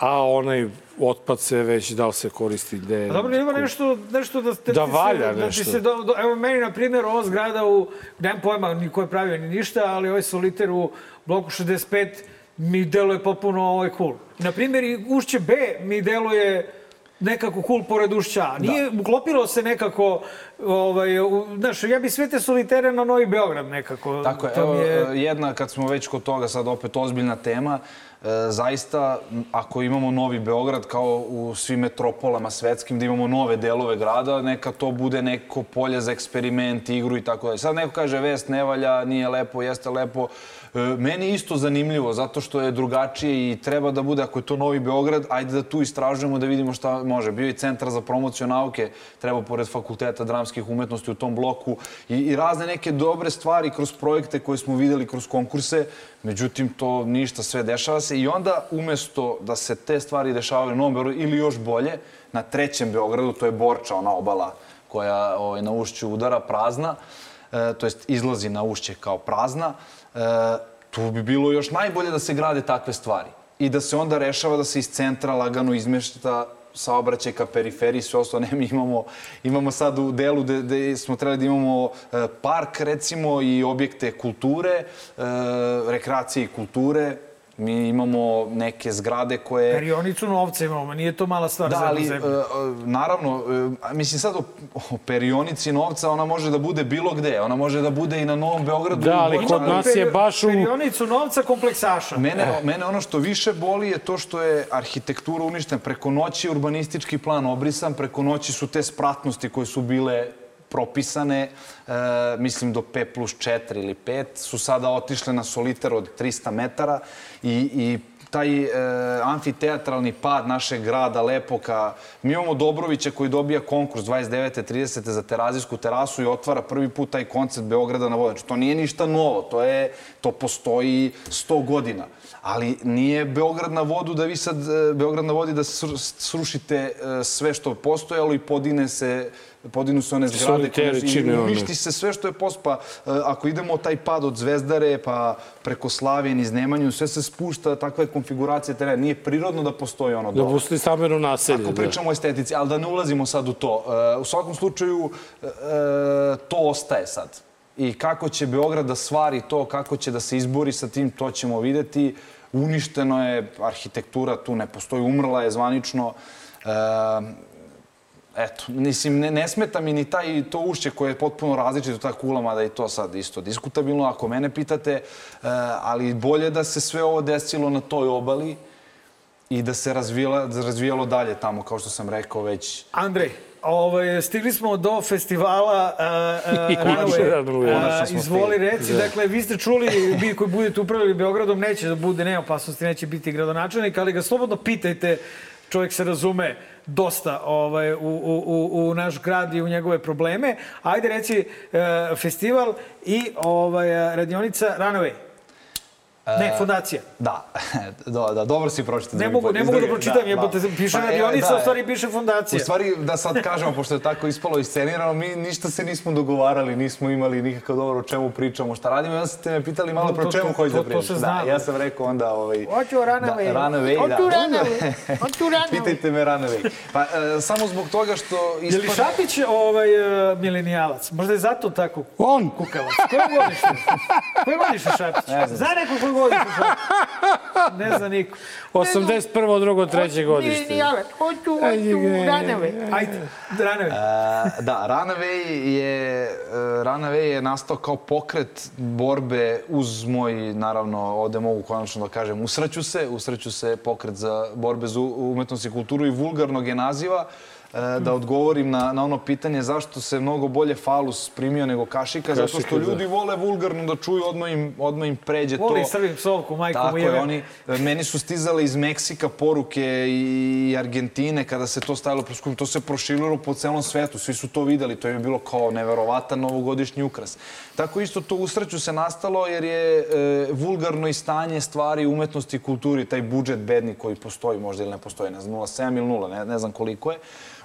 a onaj otpad se već da se koristi gde... A dobro, ima nešto, nešto da, da, da valja se, nešto. Da se do, do, evo, meni, na primjer, ova zgrada u, nemam pojma ni ko je pravio ni ništa, ali ovaj soliter u bloku 65 mi deluje popuno ovaj cool. Na primjer, i ušće B mi deluje nekako cool pored ušća. Nije, da. uklopilo se nekako, ovaj, u, znaš, ja bi sve te solitere na Novi Beograd nekako. Tako je, evo, je... jedna, kad smo već kod toga, sad opet ozbiljna tema, E, zaista, ako imamo Novi Beograd kao u svim metropolama svetskim, da imamo nove delove grada, neka to bude neko polje za eksperiment, igru i tako dalje. Sad neko kaže vest ne valja, nije lepo, jeste lepo. E, meni je isto zanimljivo, zato što je drugačije i treba da bude, ako je to Novi Beograd, ajde da tu istražujemo da vidimo šta može. Bio je centar za promociju nauke, treba pored fakulteta dramskih umetnosti u tom bloku i, i razne neke dobre stvari kroz projekte koje smo videli kroz konkurse. Međutim, to ništa, sve dešava se i onda umesto da se te stvari dešavaju na Novom Beogradu ili još bolje, na trećem Beogradu, to je Borča, ona obala koja ovaj, na ušću udara prazna, e, to jest izlazi na ušće kao prazna, tu bi bilo još najbolje da se grade takve stvari i da se onda rešava da se iz centra lagano izmešta saobraćaj ka periferiji, sve ostalo. Ne, mi imamo, imamo sad u delu gde, gde smo trebali da imamo e, park, recimo, i objekte kulture, e, rekreacije i kulture, Mi imamo neke zgrade koje... Perionicu novca imamo, nije to mala stvar da, za ali, zemlju. E, naravno, e, mislim sad o, o perionici novca, ona može da bude bilo gde. Ona može da bude i na Novom Beogradu. Da, ali kod nas je baš u... Perionicu novca kompleksaša. Mene, eh. mene ono što više boli je to što je arhitektura uništena. Preko noći urbanistički plan obrisan, preko noći su te spratnosti koje su bile propisane, e, mislim do P plus 4 ili 5, su sada otišle na soliter od 300 metara i, i taj e, amfiteatralni pad našeg grada Lepoka. Mi imamo Dobrovića koji dobija konkurs 29. 30. za terazijsku terasu i otvara prvi put taj koncept Beograda na vodu. Znači, to nije ništa novo, to, je, to postoji 100 godina. Ali nije Beograd na vodu da vi sad, e, Beograd na vodi da srušite e, sve što postojalo i podine se podignu se one zgrade koje- i uništi se sve što je pospa. Ako idemo taj pad od Zvezdare pa preko Slavije niz Nemanju, sve se spušta, takva je konfiguracija terena. Nije prirodno da postoji ono Da dole. pusti stambeno naselje. Ako da. pričamo o estetici, ali da ne ulazimo sad u to. E, U svakom slučaju, e, to ostaje sad. I kako će Beograd da stvari to, kako će da se izbori sa tim, to ćemo videti. Uništeno je, arhitektura tu ne postoji, umrla je zvanično. E, Eto, mislim, ne, ne smeta mi ni taj, to ušće koje je potpuno različito, ta kula, mada je to sad isto diskutabilno, ako mene pitate, e, ali bolje da se sve ovo desilo na toj obali i da se razvijala, razvijalo dalje tamo, kao što sam rekao već. Andrej, ovaj, stigli smo do festivala uh, I uh, Runaway. Uh, izvoli reci, Da. dakle, vi ste čuli, vi koji budete upravljali Beogradom, neće da bude, nema opasnosti, neće biti gradonačelnik, ali ga slobodno pitajte, čovjek se razume dosta ovaj, u, u, u, u naš grad i u njegove probleme. Ajde reci, uh, festival i ovaj, radionica Runaway. Ne, fondacija. Da, da, da dobro si pročitao. Ne mogu, ne mogu da pročitam, jebote, piše Pa, e, radionica, da, u stvari piše fondacija. U stvari, da sad kažemo, pošto je tako ispalo iscenirano, mi ništa se nismo dogovarali, nismo imali nikakav dobro o čemu pričamo, šta radimo. Ja ste me pitali malo pro čemu hoćeš da to pričaš. Da, ja sam rekao onda... Ovaj, Hoću Runaway. Da, Runaway, da. Hoću Runaway. Hoću Runaway. Pitajte me Runaway. Pa, e, samo zbog toga što... Je li Šapić ovaj, uh, milenijalac? Možda je zato tako On! kukavac. Koje godište? Koje godište Šapić? Ne znam. Zna neko koje godište? Ne zna niko. 81. drugo, treće godište. Milenijalac. Hoću, hoću Ajde, Runaway. Ajde, Dranovi. E, da, Runaway je, e, Runaway je nastao kao pokret borbe uz moj, naravno, ovde mogu konačno da kažem, usreću se, usreću se pokret za borbe za umetnost i kulturu i vulgarnog je naziva, da odgovorim na, na ono pitanje zašto se mnogo bolje falus primio nego kašika, zato što Kašika, ljudi vole vulgarno da čuju, odmah im, odmah im pređe to. Voli srbim psovku, majku Tako mu je, oni, meni su stizale iz Meksika poruke i Argentine kada se to stavilo. To se proširilo po celom svetu, svi su to videli, to je bilo kao neverovatan novogodišnji ukras. Tako isto to usreću se nastalo jer je e, vulgarno i stanje stvari umetnosti i kulturi, taj budžet bedni koji postoji možda ili ne postoji, ne znam, 0,7 ili 0, ne, ne znam koliko je.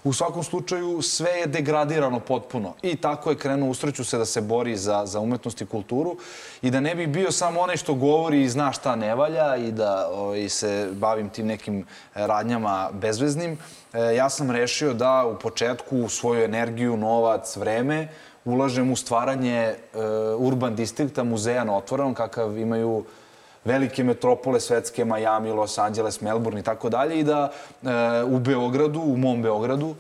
U svakom slučaju sve je degradirano potpuno i tako je krenuo usreću se da se bori za, za umetnost i kulturu i da ne bi bio samo onaj što govori i zna šta ne valja i da ovaj, se bavim tim nekim e, radnjama bezveznim. E, ja sam rešio da u početku svoju energiju, novac, vreme ulažem u stvaranje e, urban distrikta, muzeja na otvorenom, kakav imaju velike metropole svetske, Miami, Los Angeles, Melbourne i tako dalje i da e, u Beogradu, u mom Beogradu,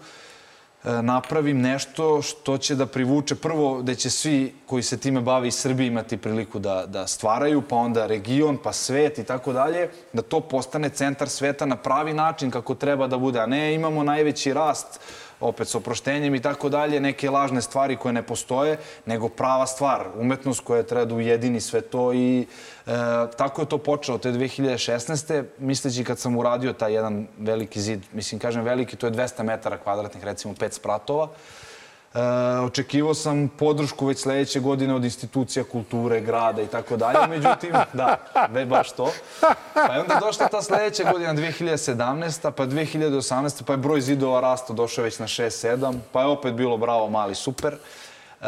e, napravim nešto što će da privuče prvo da će svi koji se time bave iz Srbije imati priliku da, da stvaraju, pa onda region, pa svet i tako dalje, da to postane centar sveta na pravi način kako treba da bude, a ne imamo najveći rast opet s oproštenjem i tako dalje, neke lažne stvari koje ne postoje, nego prava stvar, umetnost koja treba da ujedini sve to i e, tako je to počelo te 2016. Misleći kad sam uradio taj jedan veliki zid, mislim, kažem veliki, to je 200 metara kvadratnih, recimo 5 spratova, očekivao sam podršku već sledeće godine od institucija kulture, grada i tako dalje. Međutim, da, ve baš to. Pa je onda došla ta sledeća godina, 2017. pa 2018. pa je broj zidova rastao, došao već na 6-7. Pa je opet bilo bravo, mali, super. E,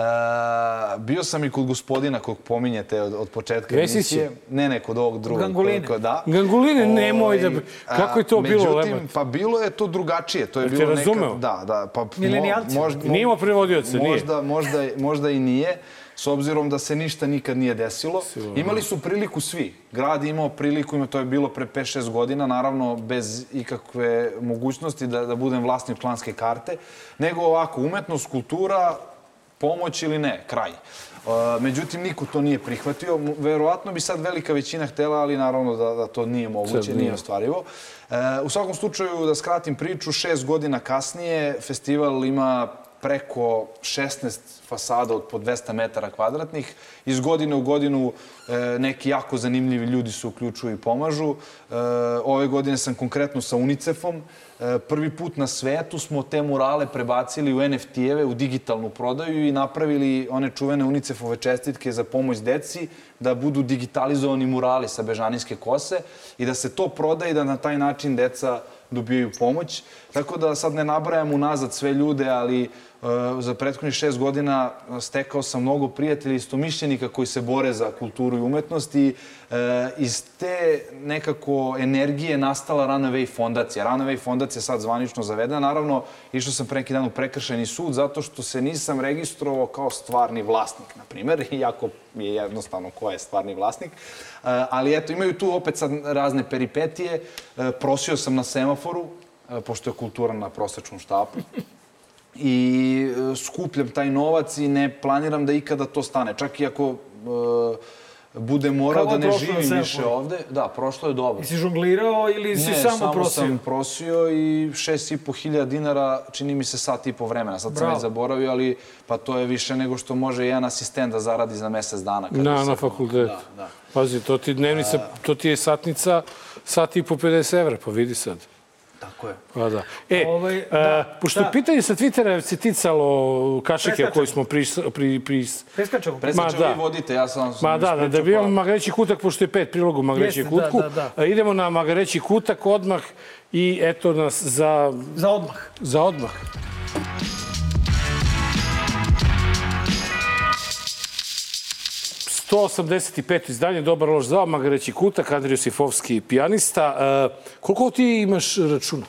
bio sam i kod gospodina kog pominjete od, od početka Vesić emisije. je? Ne, ne, kod ovog drugog. Ganguline. Kod- Da. Ganguline, nemoj da- Ovaj, kako je to a, bilo, Međutim, Lebat? pa bilo je to drugačije. To je Jel te bilo razumeo? nekad... Da, da. Pa, mo- Milenijalci. možda- Nije imao prevodioca, nije. Možda, možda, možda i nije, s obzirom da se ništa nikad nije desilo. Imali su priliku svi. Grad je imao priliku, ima, to je bilo pre 5-6 godina, naravno bez ikakve mogućnosti da, da budem vlasnik članske karte, nego ovako, umetnost, kultura, pomoć ili ne, kraj. Uh, međutim, niko to nije prihvatio. Verovatno bi sad velika većina htela, ali naravno da, da to nije moguće, Sad nije nije. ostvarivo. E, u svakom slučaju, da skratim priču, šest godina kasnije festival ima preko 16 fasada od po 200 metara kvadratnih. Iz godine u godinu e, neki jako zanimljivi ljudi se uključuju i pomažu. E, ove godine sam konkretno sa UNICEF-om. E, prvi put na svetu smo te murale prebacili u NFT-eve, u digitalnu prodaju i napravili one čuvene UNICEF-ove čestitke za pomoć deci da budu digitalizovani murali sa Bežanijske kose i da se to proda i da na taj način deca dobijaju pomoć. Tako da sad ne nabrajam unazad sve ljude, ali za prethodnih šest godina stekao sam mnogo prijatelja i istomišljenika koji se bore za kulturu i umetnost i e, iz te nekako energije nastala Runaway fondacija. Runaway fondacija je sad zvanično zavedena. Naravno, išao sam pre neki dan u prekršajni sud zato što se nisam registrovao kao stvarni vlasnik, na primer, iako je jednostavno ko je stvarni vlasnik. Ali eto, imaju tu opet sad razne peripetije. Prosio sam na semaforu, pošto je kultura na prosečnom štapu. I e, skupljam taj novac i ne planiram da ikada to stane. Čak i ako e, bude morao Kako da je ne živim više ovde. Da, prošlo je dobro. Jesi žonglirao ili si ne, samo, samo prosio? sam prosio i šest i po hiljada dinara, čini mi se sat i po vremena. Sad sam Bravo. već zaboravio, ali pa to je više nego što može jedan asistent da zaradi za mesec dana. kada Na, se- na fakultetu. Da, da. Pazi, to ti dnevnica, to ti je satnica, sat i po 50 evra, pa vidi sad. Tako je. Pa da. E, Ovaj, e, da, pošto da. pitanje sa Twittera se ticalo kašike Preskačemo. koju smo pri, pri, pri, Preskačemo. Predsjedniče, Ma da. vi vodite, ja sam... Ma da, da, da bi imamo Magareći kutak, pošto je pet priloga u Magareći Jeste, da, kutku. da, da. A Idemo na Magareći kutak odmah i eto nas za, Za odmah. za odmah. 185. izdanje, dobar loš zao, Magareći kutak, Andrij Sifovski, pijanista. E, koliko ti imaš računa?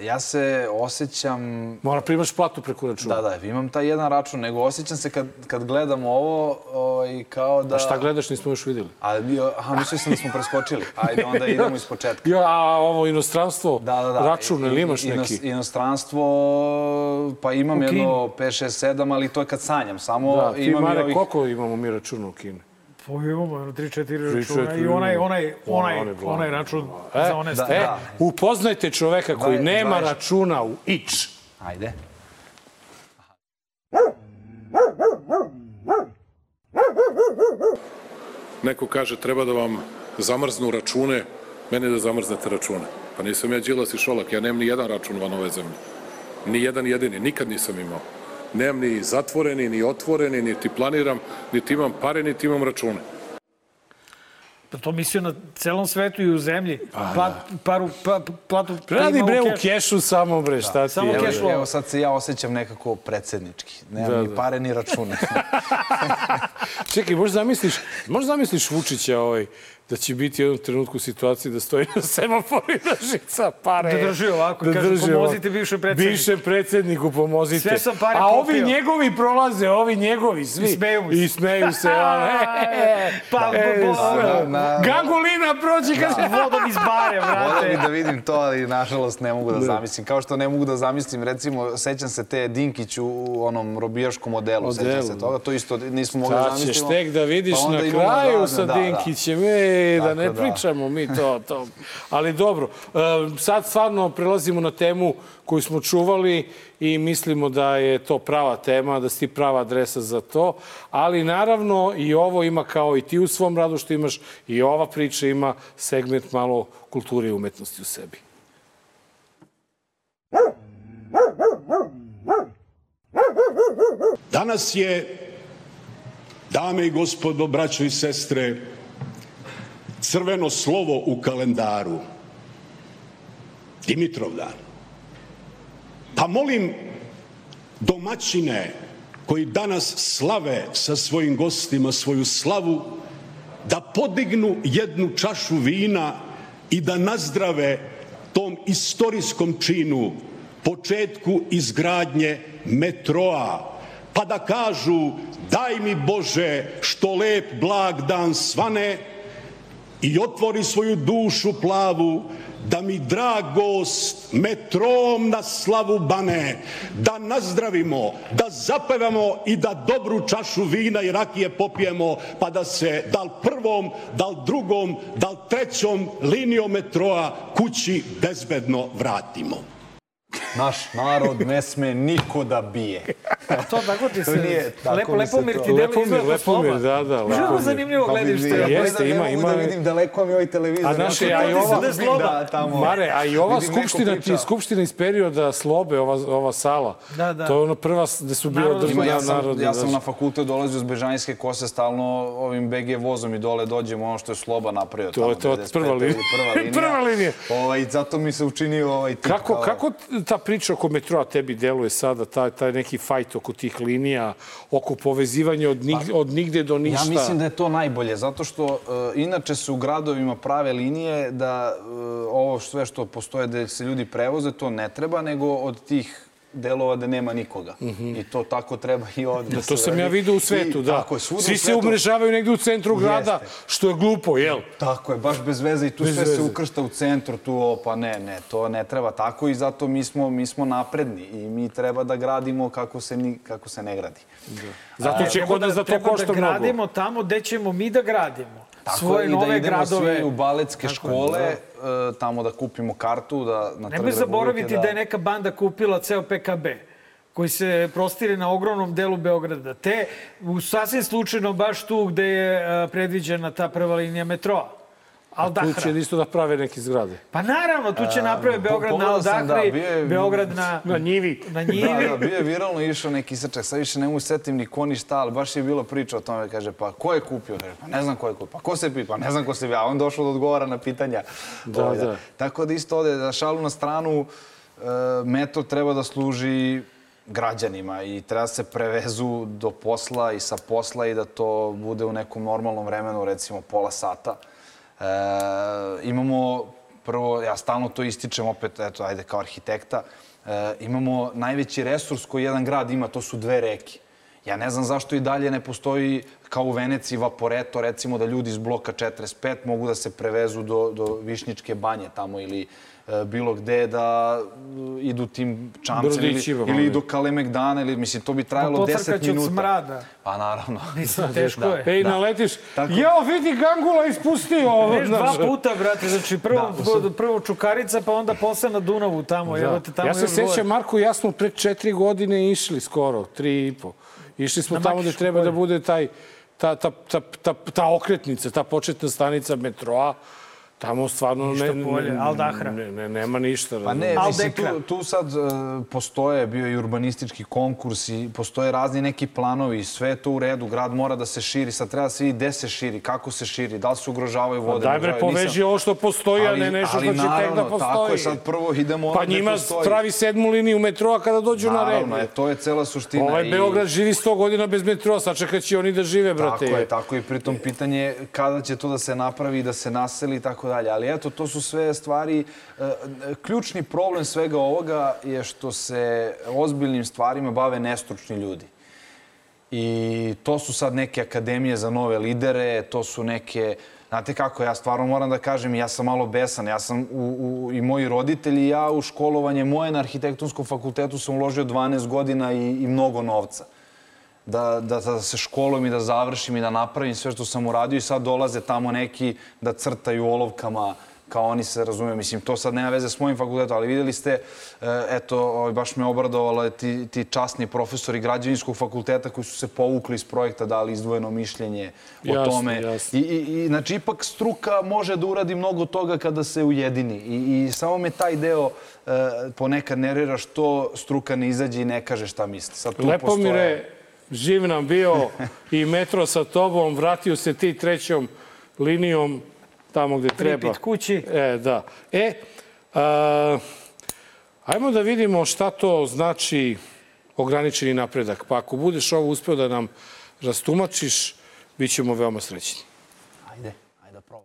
Ja se osjećam... Mora primaš platu preko računa. Da, da, imam taj jedan račun, nego osjećam se kad, kad gledam ovo ovaj, kao da... A šta gledaš, nismo još vidjeli. A, aha, mislio sam da smo preskočili. Ajde, onda idemo iz početka. Ja, a ovo inostranstvo, Da, da, da. račun, ili imaš neki? inos- Inostranstvo, pa imam jedno 5, 6, 7, ali to je kad sanjam. Samo Da, ti, imam Mare, ovih... koliko imamo mi računa u Kini? Pa imamo jedno 3-4 Tri, računa četiri, i onaj, onaj, onaj, Onaj onaj račun E, za one da, stvari. E, upoznajte čoveka koji Dvaj- nema dvajest. računa u ič. Ajde. Neko kaže treba da vam zamrznu račune, meni da zamrznete račune. Pa nisam ja Đilas i Šolak, ja nemam ni jedan račun van ove zemlje. Ni jedan jedini, nikad nisam imao. Nemam ni zatvoreni, ni otvoreni, niti planiram, niti imam pare, niti imam račune. Da to mislio na celom svetu i u zemlji. Plat, paru, pa, platu Radi prima bre u kešu. kešu samo bre, šta ti Samo je? Flow. evo sad se ja osjećam nekako predsjednički. Nemam Da, ni da. pare, ni račune. Čekaj, možda zamisliš, možda zamisliš Vučića ovaj, da će biti u jednom trenutku u situaciji da stoji na semaforu i da žica pare. Da drži ovako, kaže, pomozite bivšem predsjedniku. Bivšem predsjedniku pomozite. Sve sam pare A ovi popio. njegovi prolaze, ovi njegovi, svi. I smeju mu se. I smeju se. ono, Pa, e, bo- bo- na- Gangulina prođe, kaže, Vodom iz bare, brate. bih da vidim to, ali nažalost ne mogu da zamislim. Kao što ne mogu da zamislim, recimo, sećam se te Dinkić u onom robijaškom modelu, sećam se toga, to isto nismo mogli da Sad ćeš zamislimo. tek da vidiš Pa na kraju razne, sa da, da. Dinkićem, e, da ne da. pričamo mi to, to. Ali dobro, e, sad stvarno prelazimo na temu koju smo čuvali i mislimo da je to prava tema, da si ti prava adresa za to. Ali naravno i ovo ima kao i ti u svom radu što imaš i ova priča ima segment malo kulture i umetnosti u sebi. Danas je, dame i gospodo, braćo i sestre, crveno slovo u kalendaru. Dimitrovdan. Pa molim domaćine koji danas slave sa svojim gostima svoju slavu, da podignu jednu čašu vina i da nazdrave tom istorijskom činu, početku izgradnje metroa, pa da kažu daj mi Bože što lep blag dan svane i otvori svoju dušu plavu da mi drag gost metrom na slavu bane, da nazdravimo, da zapevamo i da dobru čašu vina i rakije popijemo, pa da se da li prvom, da li drugom, da li trećom linijom metroa kući bezbedno vratimo. Naš narod ne sme niko da bije. To tako ti To se... nije, tako lepo, mi lepo se mir to- ti delo izgleda Lepomir, da, da, Lepomir. zanimljivo gledaš Pa te. vidi, Jeste, ja ima- ima- da vidim daleko mi ovaj televizor. A naše, Znači, a i to ova- da, tamo. Mare, a i ova skupština, ti skupština iz perioda Slobe, ova, ova sala, Da, da. to je ono prva gde su bio državna ja sam, narodna. ja sam na fakultet dolazio s Bežanjske kose stalno ovim BG vozom i dole dođemo ono što je Sloba napravio. To tamo, je to 95. prva linija. Prva linija. Ovaj, zato mi se učinio ovaj tip Kako, kako ta priča oko metroa tebi deluje sada, taj, taj neki fajt oko tih linija, oko povezivanja od, nig, od nigde do ništa? Ja mislim da je to najbolje, zato što uh, inače se u gradovima prave linije da uh, ovo sve što postoje da se ljudi prevoze, to ne treba, nego od tih delova da nema nikoga. I to tako treba i ovde. Da, da to se sam ja vidio u svetu, I, da. Tako Svi u se svetu. umrežavaju negde u centru grada, Jeste. što je glupo, jel? Tako je, baš bez veze i tu Bez sve se veze. ukršta u centru, tu o, pa ne, ne, to ne treba tako i zato mi smo, mi smo napredni i mi treba da gradimo kako se, ni, kako se ne gradi. Zato će Treba kod nas da- da to treba košta da mnogo. gradimo tamo gde ćemo mi da gradimo. Tako Svoje je, i nove da idemo gradove. svi u baletske Tako je, škole, e, tamo da kupimo kartu, da na Nemoj zaboraviti Republike da... je neka banda kupila ceo PKB koji se prostire na ogromnom delu Beograda. Te, u sasvim slučajno, baš tu gde je a, predviđena ta prva linija metroa. Al Tu će isto da prave neke zgrade. Pa naravno, tu će napraviti po- Beograd na Aldahri, da, je- Beograd na, Na njivi. na njivi. Da, da, bio je viralno išao neki srčak, sad više ne mogu setim ni ko ni šta, ali baš je bilo priča o tome, kaže, pa ko je kupio? Kaže, pa ne znam ko je kupio. Pa ko se pita? Pa ne znam ko se pita. A on došao da odgovara na pitanja. Da, Ovaj, da. Tako da isto ode, da šalu na stranu, e, metro treba da služi građanima i treba da se prevezu do posla i sa posla i da to bude u nekom normalnom vremenu, recimo pola sata. E, imamo, prvo, ja stalno to ističem opet, eto, ajde, kao arhitekta, e, imamo najveći resurs koji jedan grad ima, to su dve reke. Ja ne znam zašto i dalje ne postoji kao u Veneciji Vaporeto, recimo da ljudi iz bloka 45 mogu da se prevezu do, do Višnjičke banje tamo ili bilo gde da e, idu tim čamcem ili, ili malo. do Kalemegdana ili mislim to bi trajalo 10 Pocrkaće minuta. od smrada. Pa naravno. Mislim, teško je. Ej, Da. naletiš, Tako- jao, vidi Gangula ispustio ovo. Već dva puta, brate, znači prvo, prvo Čukarica, pa onda posle na Dunavu tamo, da. te tamo ja se sećam, Marko, ja smo pre četiri godine išli skoro, tri i po. Išli smo Na tamo gde treba da bude taj, ta, ta, ta, ta, ta okretnica, ta početna stanica metroa. Tamo stvarno Ništa ne, polje, ne, Al Dahra. ne, ne, nema ništa. Pa ne, mislim, tu, tu sad uh, postoje, bio i urbanistički konkurs i postoje razni neki planovi, sve je to u redu, grad mora da se širi, sad treba da se vidi gde se širi, kako se širi, da li se ugrožavaju Pa vode. daj bre, poveži ovo što postoji, a ne nešto ali što će tek da naravno, postoji. Tako je, sad prvo idemo ono Pa njima postoji. pravi sedmu liniju metroa kada dođu na red. Naravno, e, to je cela suština. Ovaj i- Beograd živi 100 godina bez metroa, sačekat će oni da žive, brate. Tako je, tako je. Pritom pitanje je kada će to da se napravi, da se naseli i tako dalje. Ali eto, to su sve stvari. e, Ključni problem svega ovoga je što se ozbiljnim stvarima bave nestručni ljudi. I to su sad neke akademije za nove lidere, to su neke... Znate kako, ja stvarno moram da kažem, ja sam malo besan. Ja sam, u, u, i moji roditelji, ja u školovanje moje na arhitektonskom fakultetu sam uložio 12 godina i, i mnogo novca da, da, da se školujem i da završim i da napravim sve što sam uradio i sad dolaze tamo neki da crtaju olovkama kao oni se razumeju. Mislim, to sad nema veze s mojim fakultetom, ali videli ste, e, eto, ovaj, baš me obradovalo ti, ti časni profesori građevinskog fakulteta koji su se povukli iz projekta, dali izdvojeno mišljenje o Jasno, tome. jasno. I, i, I, znači, ipak struka može da uradi mnogo toga kada se ujedini. I, i samo me taj deo e, ponekad nervira što struka ne izađe i ne kaže šta misli. Sad tu Lepomire, živ nam bio i metro sa tobom, vratio se ti trećom linijom tamo gde treba. Pripit kući. E, da. E, a, ajmo da vidimo šta to znači ograničeni napredak. Pa ako budeš ovo uspeo da nam rastumačiš, bit ćemo veoma srećni. Ajde, ajde da probam.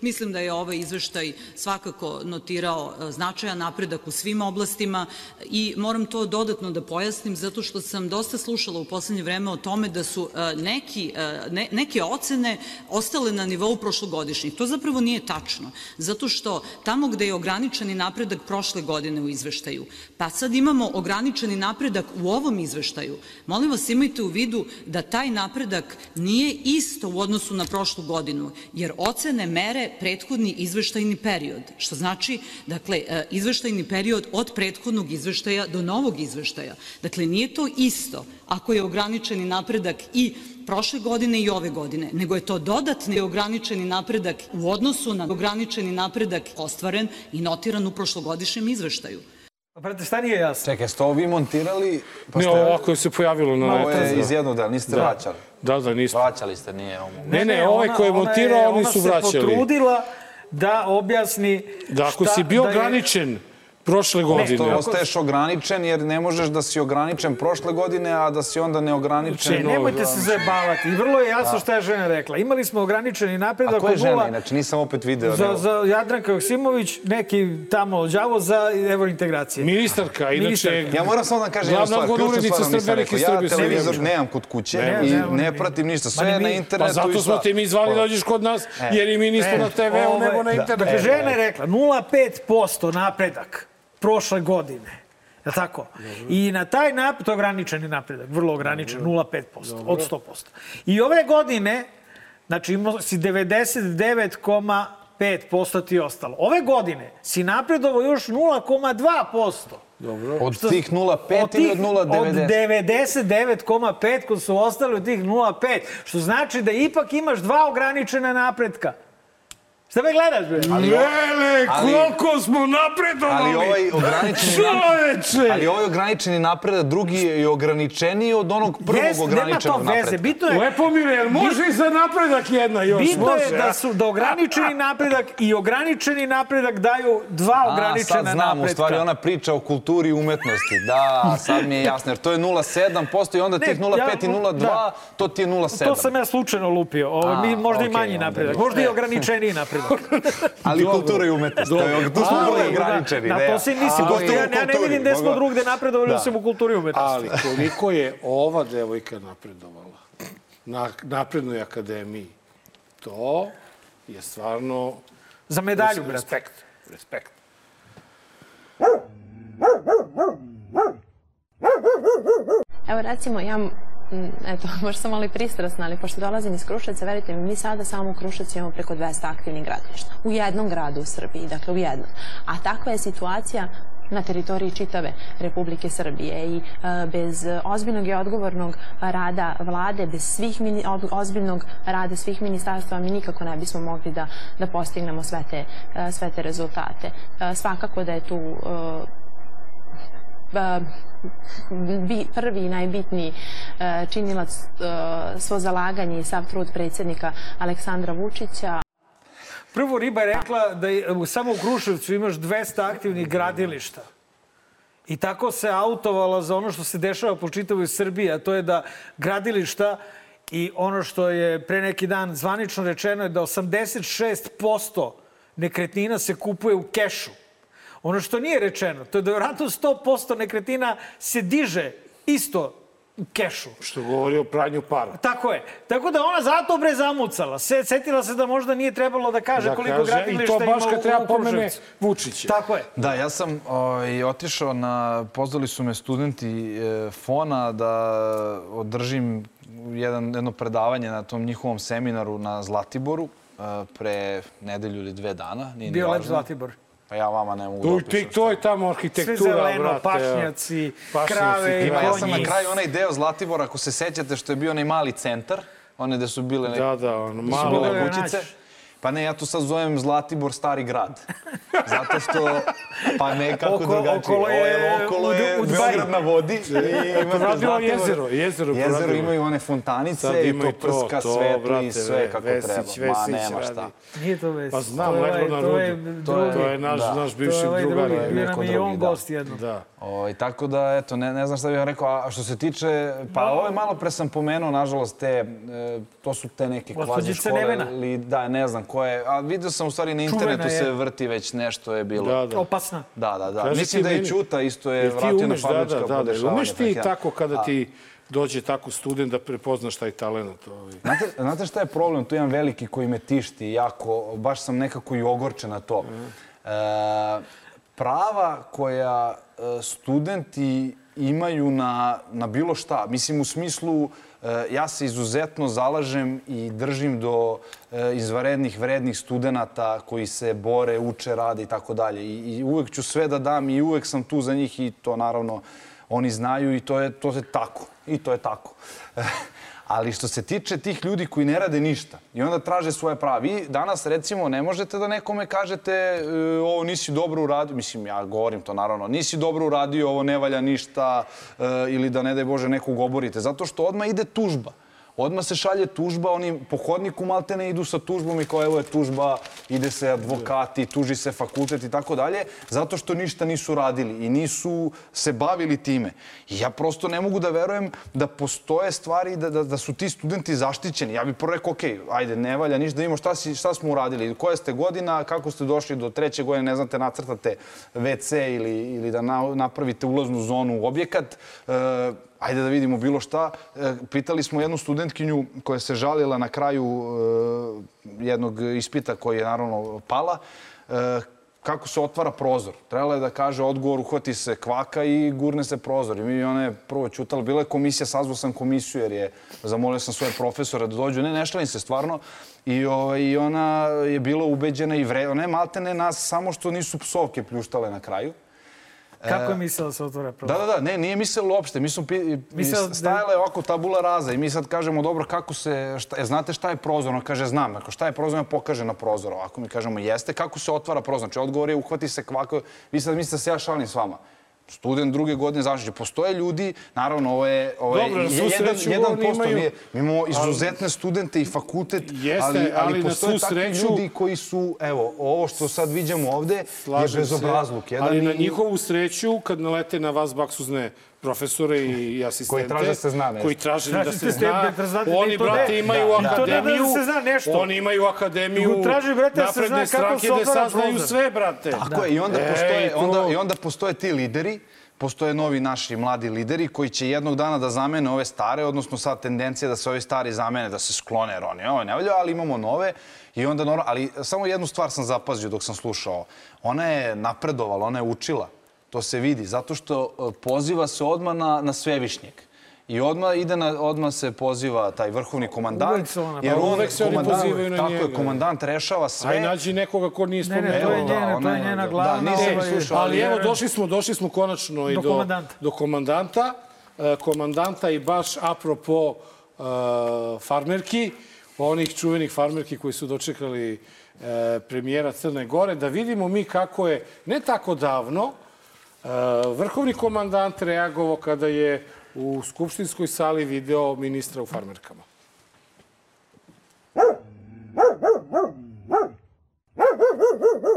Mislim da je ovaj izveštaj svakako notirao e, značajan napredak u svim oblastima i moram to dodatno da pojasnim zato što sam dosta slušala u poslednje vreme o tome da su e, neki, e, ne, neke ocene ostale na nivou prošlogodišnjih. To zapravo nije tačno, zato što tamo gde je ograničeni napredak prošle godine u izveštaju, pa sad imamo ograničeni napredak u ovom izveštaju, molim vas imajte u vidu da taj napredak nije isto u odnosu na prošlu godinu, jer ocene mere prethodni izveštajni period, što znači, dakle, e, izveštajni period od prethodnog izveštaja do novog izveštaja. Dakle, nije to isto ako je ograničeni napredak i prošle godine i ove godine, nego je to dodatni ograničeni napredak u odnosu na ograničeni napredak ostvaren i notiran u prošlogodišnjem izveštaju. Brate, šta nije jasno? Čekaj, ste ovo vi montirali? Pa Ne, ovako je se pojavilo na Ovo je iz jednog dela, niste Da. vraćali. Da, da, nismo. Vraćali ste, nije ovo. Ne, ne, ovaj ona- koji je montirao, oni su Ona se vraćali. potrudila da objasni Da ako šta- si bio da je- ograničen prošle godine... To ostaješ ograničen jer ne možeš da si ograničen prošle godine, a da si onda neograničen. Ne, nemojte se zajebavati. I vrlo je jasno šta je žena rekla. Imali smo ograničeni napredak A ko je žena? nula Inače, nisam opet video. za, za Jadranka Joksimović, neki tamo đavo za evrointegracije. Ministarka, inače... Ministarka. Ja moram samo da kažem jednu Glavna stvar. Ključnu urednica nisam Srebrnike rekao. Ja Srbije televizor Srbije. nemam kod kuće Ne, i ne, ne pratim ništa. Sve je na internetu Pa zato i smo te mi zvali Pa. da dođeš kod nas, E. jer i mi nismo E, na TV-u, ovaj, nego na da. internetu. Dakle, žena je rekla 0,5% napredak prošle godine. Je tako? I na taj napredak, to je ograničeni napredak, vrlo ograničen, 0,5% od 100%. I ove godine, znači imao si 99,5% ti ostalo. Ove godine si napredovao još 0,2%. Dobro. Od tih 0,5 ili od Od 0,90? 99,5 koji su ostali od tih 0,5. Što znači da ipak imaš dva ograničena napretka. Šta me gledaš, bre? Ali- Lele, ali- koliko smo napredovali! Ali ovaj ograničeni Čoveče! Ali ovaj ograničeni napredak, drugi je ograničeniji od onog prvog Jest, nema to ograničenog veze. Bitno je, Lepo mi je, može i za napredak jedna još? bitno može, je da su da ograničeni napredak i ograničeni napredak daju dva A, ograničena sad znam, u napretka. stvari ona priča o kulturi i umetnosti. Da, sad mi je jasno, jer to je 0,7% i onda Ne, tih 0,5 i ja- 0,2, da. to ti je 0,7. To sam ja slučajno lupio. Ovo, A, mi, možda i okej, manji napredak. Možda i ograničeniji napredak. Ali kultura i umetnost, je, tu smo vrlo da, ograničeni. Na to se mislim. ali- Ja, ja ne vidim gde smo drugde napredovali, Da. osim u kulturi i umetnosti. Ali koliko je ova devojka napredovala na naprednoj akademiji, to je stvarno... Za medalju, brate. Respekt. Respekt. Evo recimo, ja, eto, možda sam malo i pristrasna, ali pošto dolazim iz Kruševca, verite mi, mi sada samo u Kruševcu imamo preko 200 aktivnih gradilišta. U jednom gradu u Srbiji, dakle u jednom. A takva je situacija na teritoriji čitave Republike Srbije i e, bez ozbiljnog i odgovornog rada vlade, bez svih ozbiljnog rada svih ministarstva, mi nikako ne bismo mogli da, da postignemo sve te, e, sve te rezultate. E, svakako da je tu prvi i najbitniji e, činilac e, svo zalaganje i sav trud predsjednika Aleksandra Vučića. Prvo, Riba je rekla da je, samo u Kruševcu imaš 200 aktivnih gradilišta. I tako se autovala za ono što se dešava po čitavoj Srbiji, a to je da gradilišta i ono što je pre neki dan zvanično rečeno je da 86% nekretnina se kupuje u kešu. Ono što nije rečeno, to je da vjerojatno 100% nekretnina se diže isto u kešu. Što govori o pranju para. Tako je. Tako da ona zato bre zamucala. Se, setila se da možda nije trebalo da kaže Da koliko kaže, gradilišta I to ima baš kad u- treba u pomene. Vučića. Tako je. Da, ja sam ovaj, otišao na, pozvali su me studenti e, Fona da održim jedan, jedno predavanje na tom njihovom seminaru na Zlatiboru e, pre nedelju ili dve dana. Nije ni Bio lep. Zlatibor. Pa ja vama ne mogu da opišem. ti, to je tamo Sve arhitektura, zeleno, brate. pašnjaci, Pašnjaci, krave, Ima, ja sam na kraju onaj deo Zlatibora, ako se sećate što je bio onaj mali centar, one gde su bile neke Da, da, ono, gde su malo. bile kućice. naći. Pa ne, ja to sad zovem Zlatibor stari grad. Zato što, pa nekako Oko- drugačije. okolo je Ovo okolo u- je u Dubaju. Beograd na vodi. I Poradilo Zlatibor. jezero, jezero Jezero poradilo. imaju one fontanice Sad i to to, prska to, svetlo i brate, sve kako Vesić, treba. Ma Vesić nema šta. radi. Nije to vez. Pa znam, to je, na to je, rudu. drugi. To je naš, Da. naš To je bivši ovaj drugar. drugi. je Bio neko nam je i on da. gost jednom. Da. Ovaj, tako da, eto, ne, ne znam šta bih vam rekao. A što se tiče, pa ovo je malo pre sam pomenuo, nažalost, te, e, to su te neke kvazi škole. Nevena. Da, ne znam ko je. A vidio sam u stvari na internetu je. se vrti već nešto je bilo. Da, da. Opasna. Da, da, da. Kaži Mislim ti da i Ćuta isto je ti vratio na umeš, da, fabrička da, da, da. podešavanja. Umeš ti ja. tako kada ti dođe tako student da prepoznaš taj talent. Ovaj. Znate, znate šta je problem? Tu imam veliki koji me tišti jako, baš sam nekako i ogorčen na to. E, prava koja e, studenti imaju na, na bilo šta, mislim u smislu ja se izuzetno zalažem i držim do e, izvarednih, vrednih studenta koji se bore, uče, rade i tako dalje. I uvek ću sve da dam i uvek sam tu za njih i to naravno oni znaju i to je, to je tako. I to je tako. Ali što se tiče tih ljudi koji ne rade ništa i onda traže svoje prava. Vi danas recimo ne možete da nekome kažete e, ovo nisi dobro uradio, mislim ja govorim to naravno, nisi dobro uradio, ovo ne valja ništa e, ili da ne daj Bože nekog oborite, zato što odmah ide tužba. Odmah se šalje tužba, oni po hodniku malte ne idu sa tužbom i kao evo je tužba, ide se advokati, tuži se fakultet i tako dalje, zato što ništa nisu radili i nisu se bavili time. I ja prosto ne mogu da verujem da postoje stvari da, da, da su ti studenti zaštićeni. Ja bih prvo rekao, ok, ajde, ne valja ništa, da imamo šta, si, šta smo uradili, koja ste godina, kako ste došli do treće godine, ne znate, nacrtate WC ili, ili da na, napravite ulaznu zonu u objekat, e, ajde da vidimo bilo šta. E, pitali smo jednu studentkinju koja se žalila na kraju e, jednog ispita koji je naravno pala, e, kako se otvara prozor. Trebala je da kaže odgovor, uhvati se kvaka i gurne se prozor. I mi ona je prvo čutala. Bila je komisija, sazvao sam komisiju jer je, zamolio sam svoje profesore da dođu. Ne, ne šalim se stvarno. I, ovaj, ona je bila ubeđena i vre... Ona je maltene nas samo što nisu psovke pljuštale na kraju. Kako je mislila da se otvara prozor? Da, da, da, ne, nije mislila uopšte. Mi smo Mislila da- stajala je ovako tabula raza i mi sad kažemo, dobro, kako se, šta, e, znate šta je prozor? Ona kaže, znam. Ako šta je prozor, ona pokaže na prozor. Ovako mi kažemo, jeste, kako se otvara prozor? Znači, odgovor je, uhvati se kvako. Vi sad mislite da se ja šalim s vama student druge godine zaštiće. Postoje ljudi, naravno, ovo je, ovo je Dobro, na jedan, jedan posto. imaju- Mi, imamo izuzetne studente i fakultet, Jeste, ali, ali, ali na postoje takvi sreću- ljudi koji su, evo, ovo što sad viđamo ovde Slažem je bezobrazluk. Jedan ali na i- njihovu sreću, kad nalete na vas baksuzne profesore i asistente... Koji traže da se zna nešto. Koji traže da se zna. da znate da Oni, brate, imaju Da, da. Ne da akademiju. se zna nešto. Oni imaju akademiju traže, brate, da se napredne zna kako se da otvara saznaju prozor. sve, brate. Tako je, i onda, postoje, to- onda, i onda postoje ti lideri, postoje novi naši mladi lideri koji će jednog dana da zamene ove stare, odnosno sad tendencija da se ovi stari zamene, da se sklone, jer oni ovo ne valja, ali imamo nove. I onda normalno, ali samo jednu stvar sam zapazio dok sam slušao. Ona je napredovala, ona je učila. To se vidi, zato što e, poziva se odmah na, na svevišnjeg. I odmah ide na, odmah se poziva taj vrhovni komandant. Uvek se ona- jer on, uvek se oni pozivaju na tako njega. je, komandant rešava sve. Aj, nađi nekoga ko nije Ne, ne, spomenuo. to je Evo, da, njena, to ona je je- njena da, glavna... nisam ovaj, slušao, Ali evo, došli smo, došli smo konačno i Do do, komandanta. do komandanta. E, komandanta i baš apropo e, farmerki, onih čuvenih farmerki koji su dočekali e, premijera Crne Gore, da vidimo mi kako je, ne tako davno, vrhovni komandant reagovao kada je u skupštinskoj sali video ministra u farmerkama.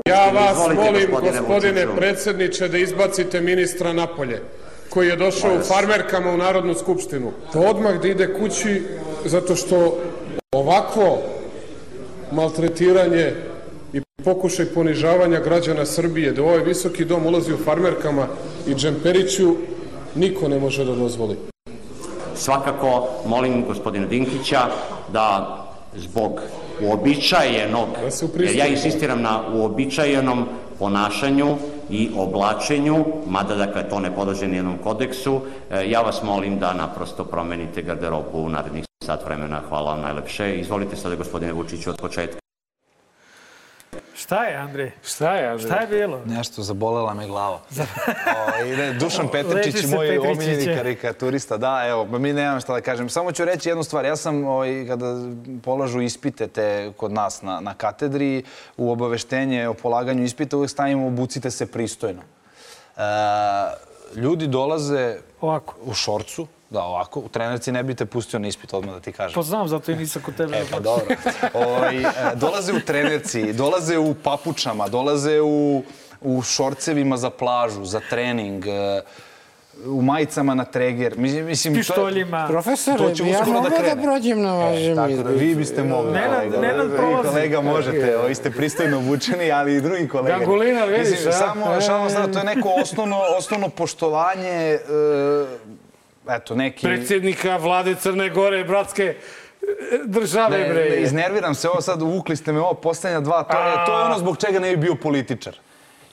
Ja vas molim, gospodine predsjedniče, da izbacite ministra napolje koji je došao u farmerkama u Narodnu skupštinu. Da odmah da ide kući, zato što ovakvo maltretiranje i pokušaj ponižavanja građana Srbije, da ovaj visoki dom ulazi u farmerkama i džemperiću, niko ne može da dozvoli. Svakako molim gospodina Dinkića da zbog uobičajenog, jer ja insistiram na uobičajenom ponašanju i oblačenju, mada dakle to ne podleže nijednom kodeksu, e, ja vas molim da naprosto promenite garderobu u narednih sat vremena. Hvala vam najlepše. Izvolite sada gospodine Vučiću od početka. Šta je, Andrej? Šta je, Andrej? Šta je bilo? Nešto, zabolela me glava. o, ide Dušan Petričić, moj omiljeni karikaturista. Da, evo, pa mi nemam šta da kažem. Samo ću reći jednu stvar. Ja sam, ovaj, kada polažu ispite te kod nas na, na katedri, u obaveštenje o polaganju ispita uvek stavimo obucite se pristojno. E, ljudi dolaze Ovako. u šorcu, da, ovako. U trenerci ne bi te pustio na ispit, odmah da ti kažem. Pa znam, zato i nisam kod tebe. E, pa dobro. Ovaj, e, dolaze u trenerci, dolaze u papučama, dolaze u, u šorcevima za plažu, za trening, e, u majicama na treger. Mislim, mislim, to je- Pištoljima. Profesore, To će ja uskoro mogu da da, krene. prođem na vašem E, tako da, vi biste mogli. Nenad- kolega. Nenad Vi, prolazi. kolega, možete. Vi ste pristojno obučeni, ali i drugi kolega. Gangulina, vidiš, Mislim, a? Samo, E. sad, to je neko osnovno, osnovno poštovanje, e, eto, neki... Predsjednika vlade Crne Gore, bratske e, države, Ne, bre. ne, iznerviram se ovo sad, uvukli ste me ovo poslednja dva, to je, to je ono zbog čega ne bi bio političar.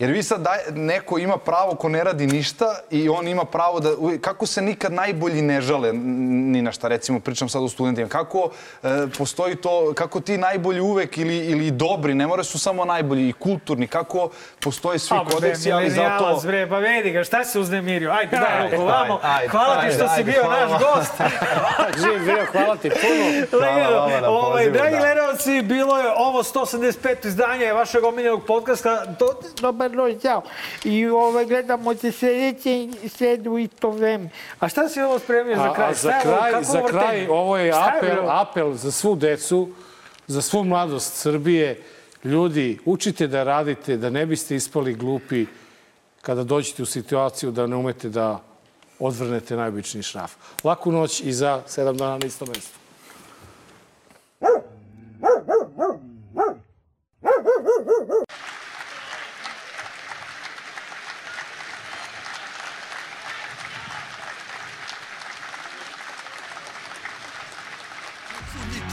Jer vi sad daj, neko ima pravo ko ne radi ništa i on ima pravo da... Kako se nikad najbolji ne žale ni na šta, recimo pričam sad o studentima, kako e, postoji to, kako ti najbolji uvek ili, ili dobri, ne more su samo najbolji i kulturni, kako postoje svi Pa, kodeksi, ali zato... Bre, pa vedi ga, šta se uznemirio? Ajde, daj Ajde, ruku vamo. ajde, Hvala ti ajde, što si bio hvala naš gost. Živ bio, hvala ti puno. Hvala vama na ovaj, pozivu, dragi da. gledalci, bilo je ovo 185. izdanje vašeg omiljenog podcasta. To, Dobar noć, ćao. I ovaj, gledamo se sledeće sredu u isto vreme. a šta si ovo spremio za A, kraj? a Šta za kraj, Kako za ovo kraj ovo je apel, apel za svu decu, za svu mladost Srbije. Ljudi, učite da radite, da ne biste ispali glupi kada dođete u situaciju da ne umete da odvrnete najobičniji šraf. Laku noć i za sedam dana na istom mestu. Punite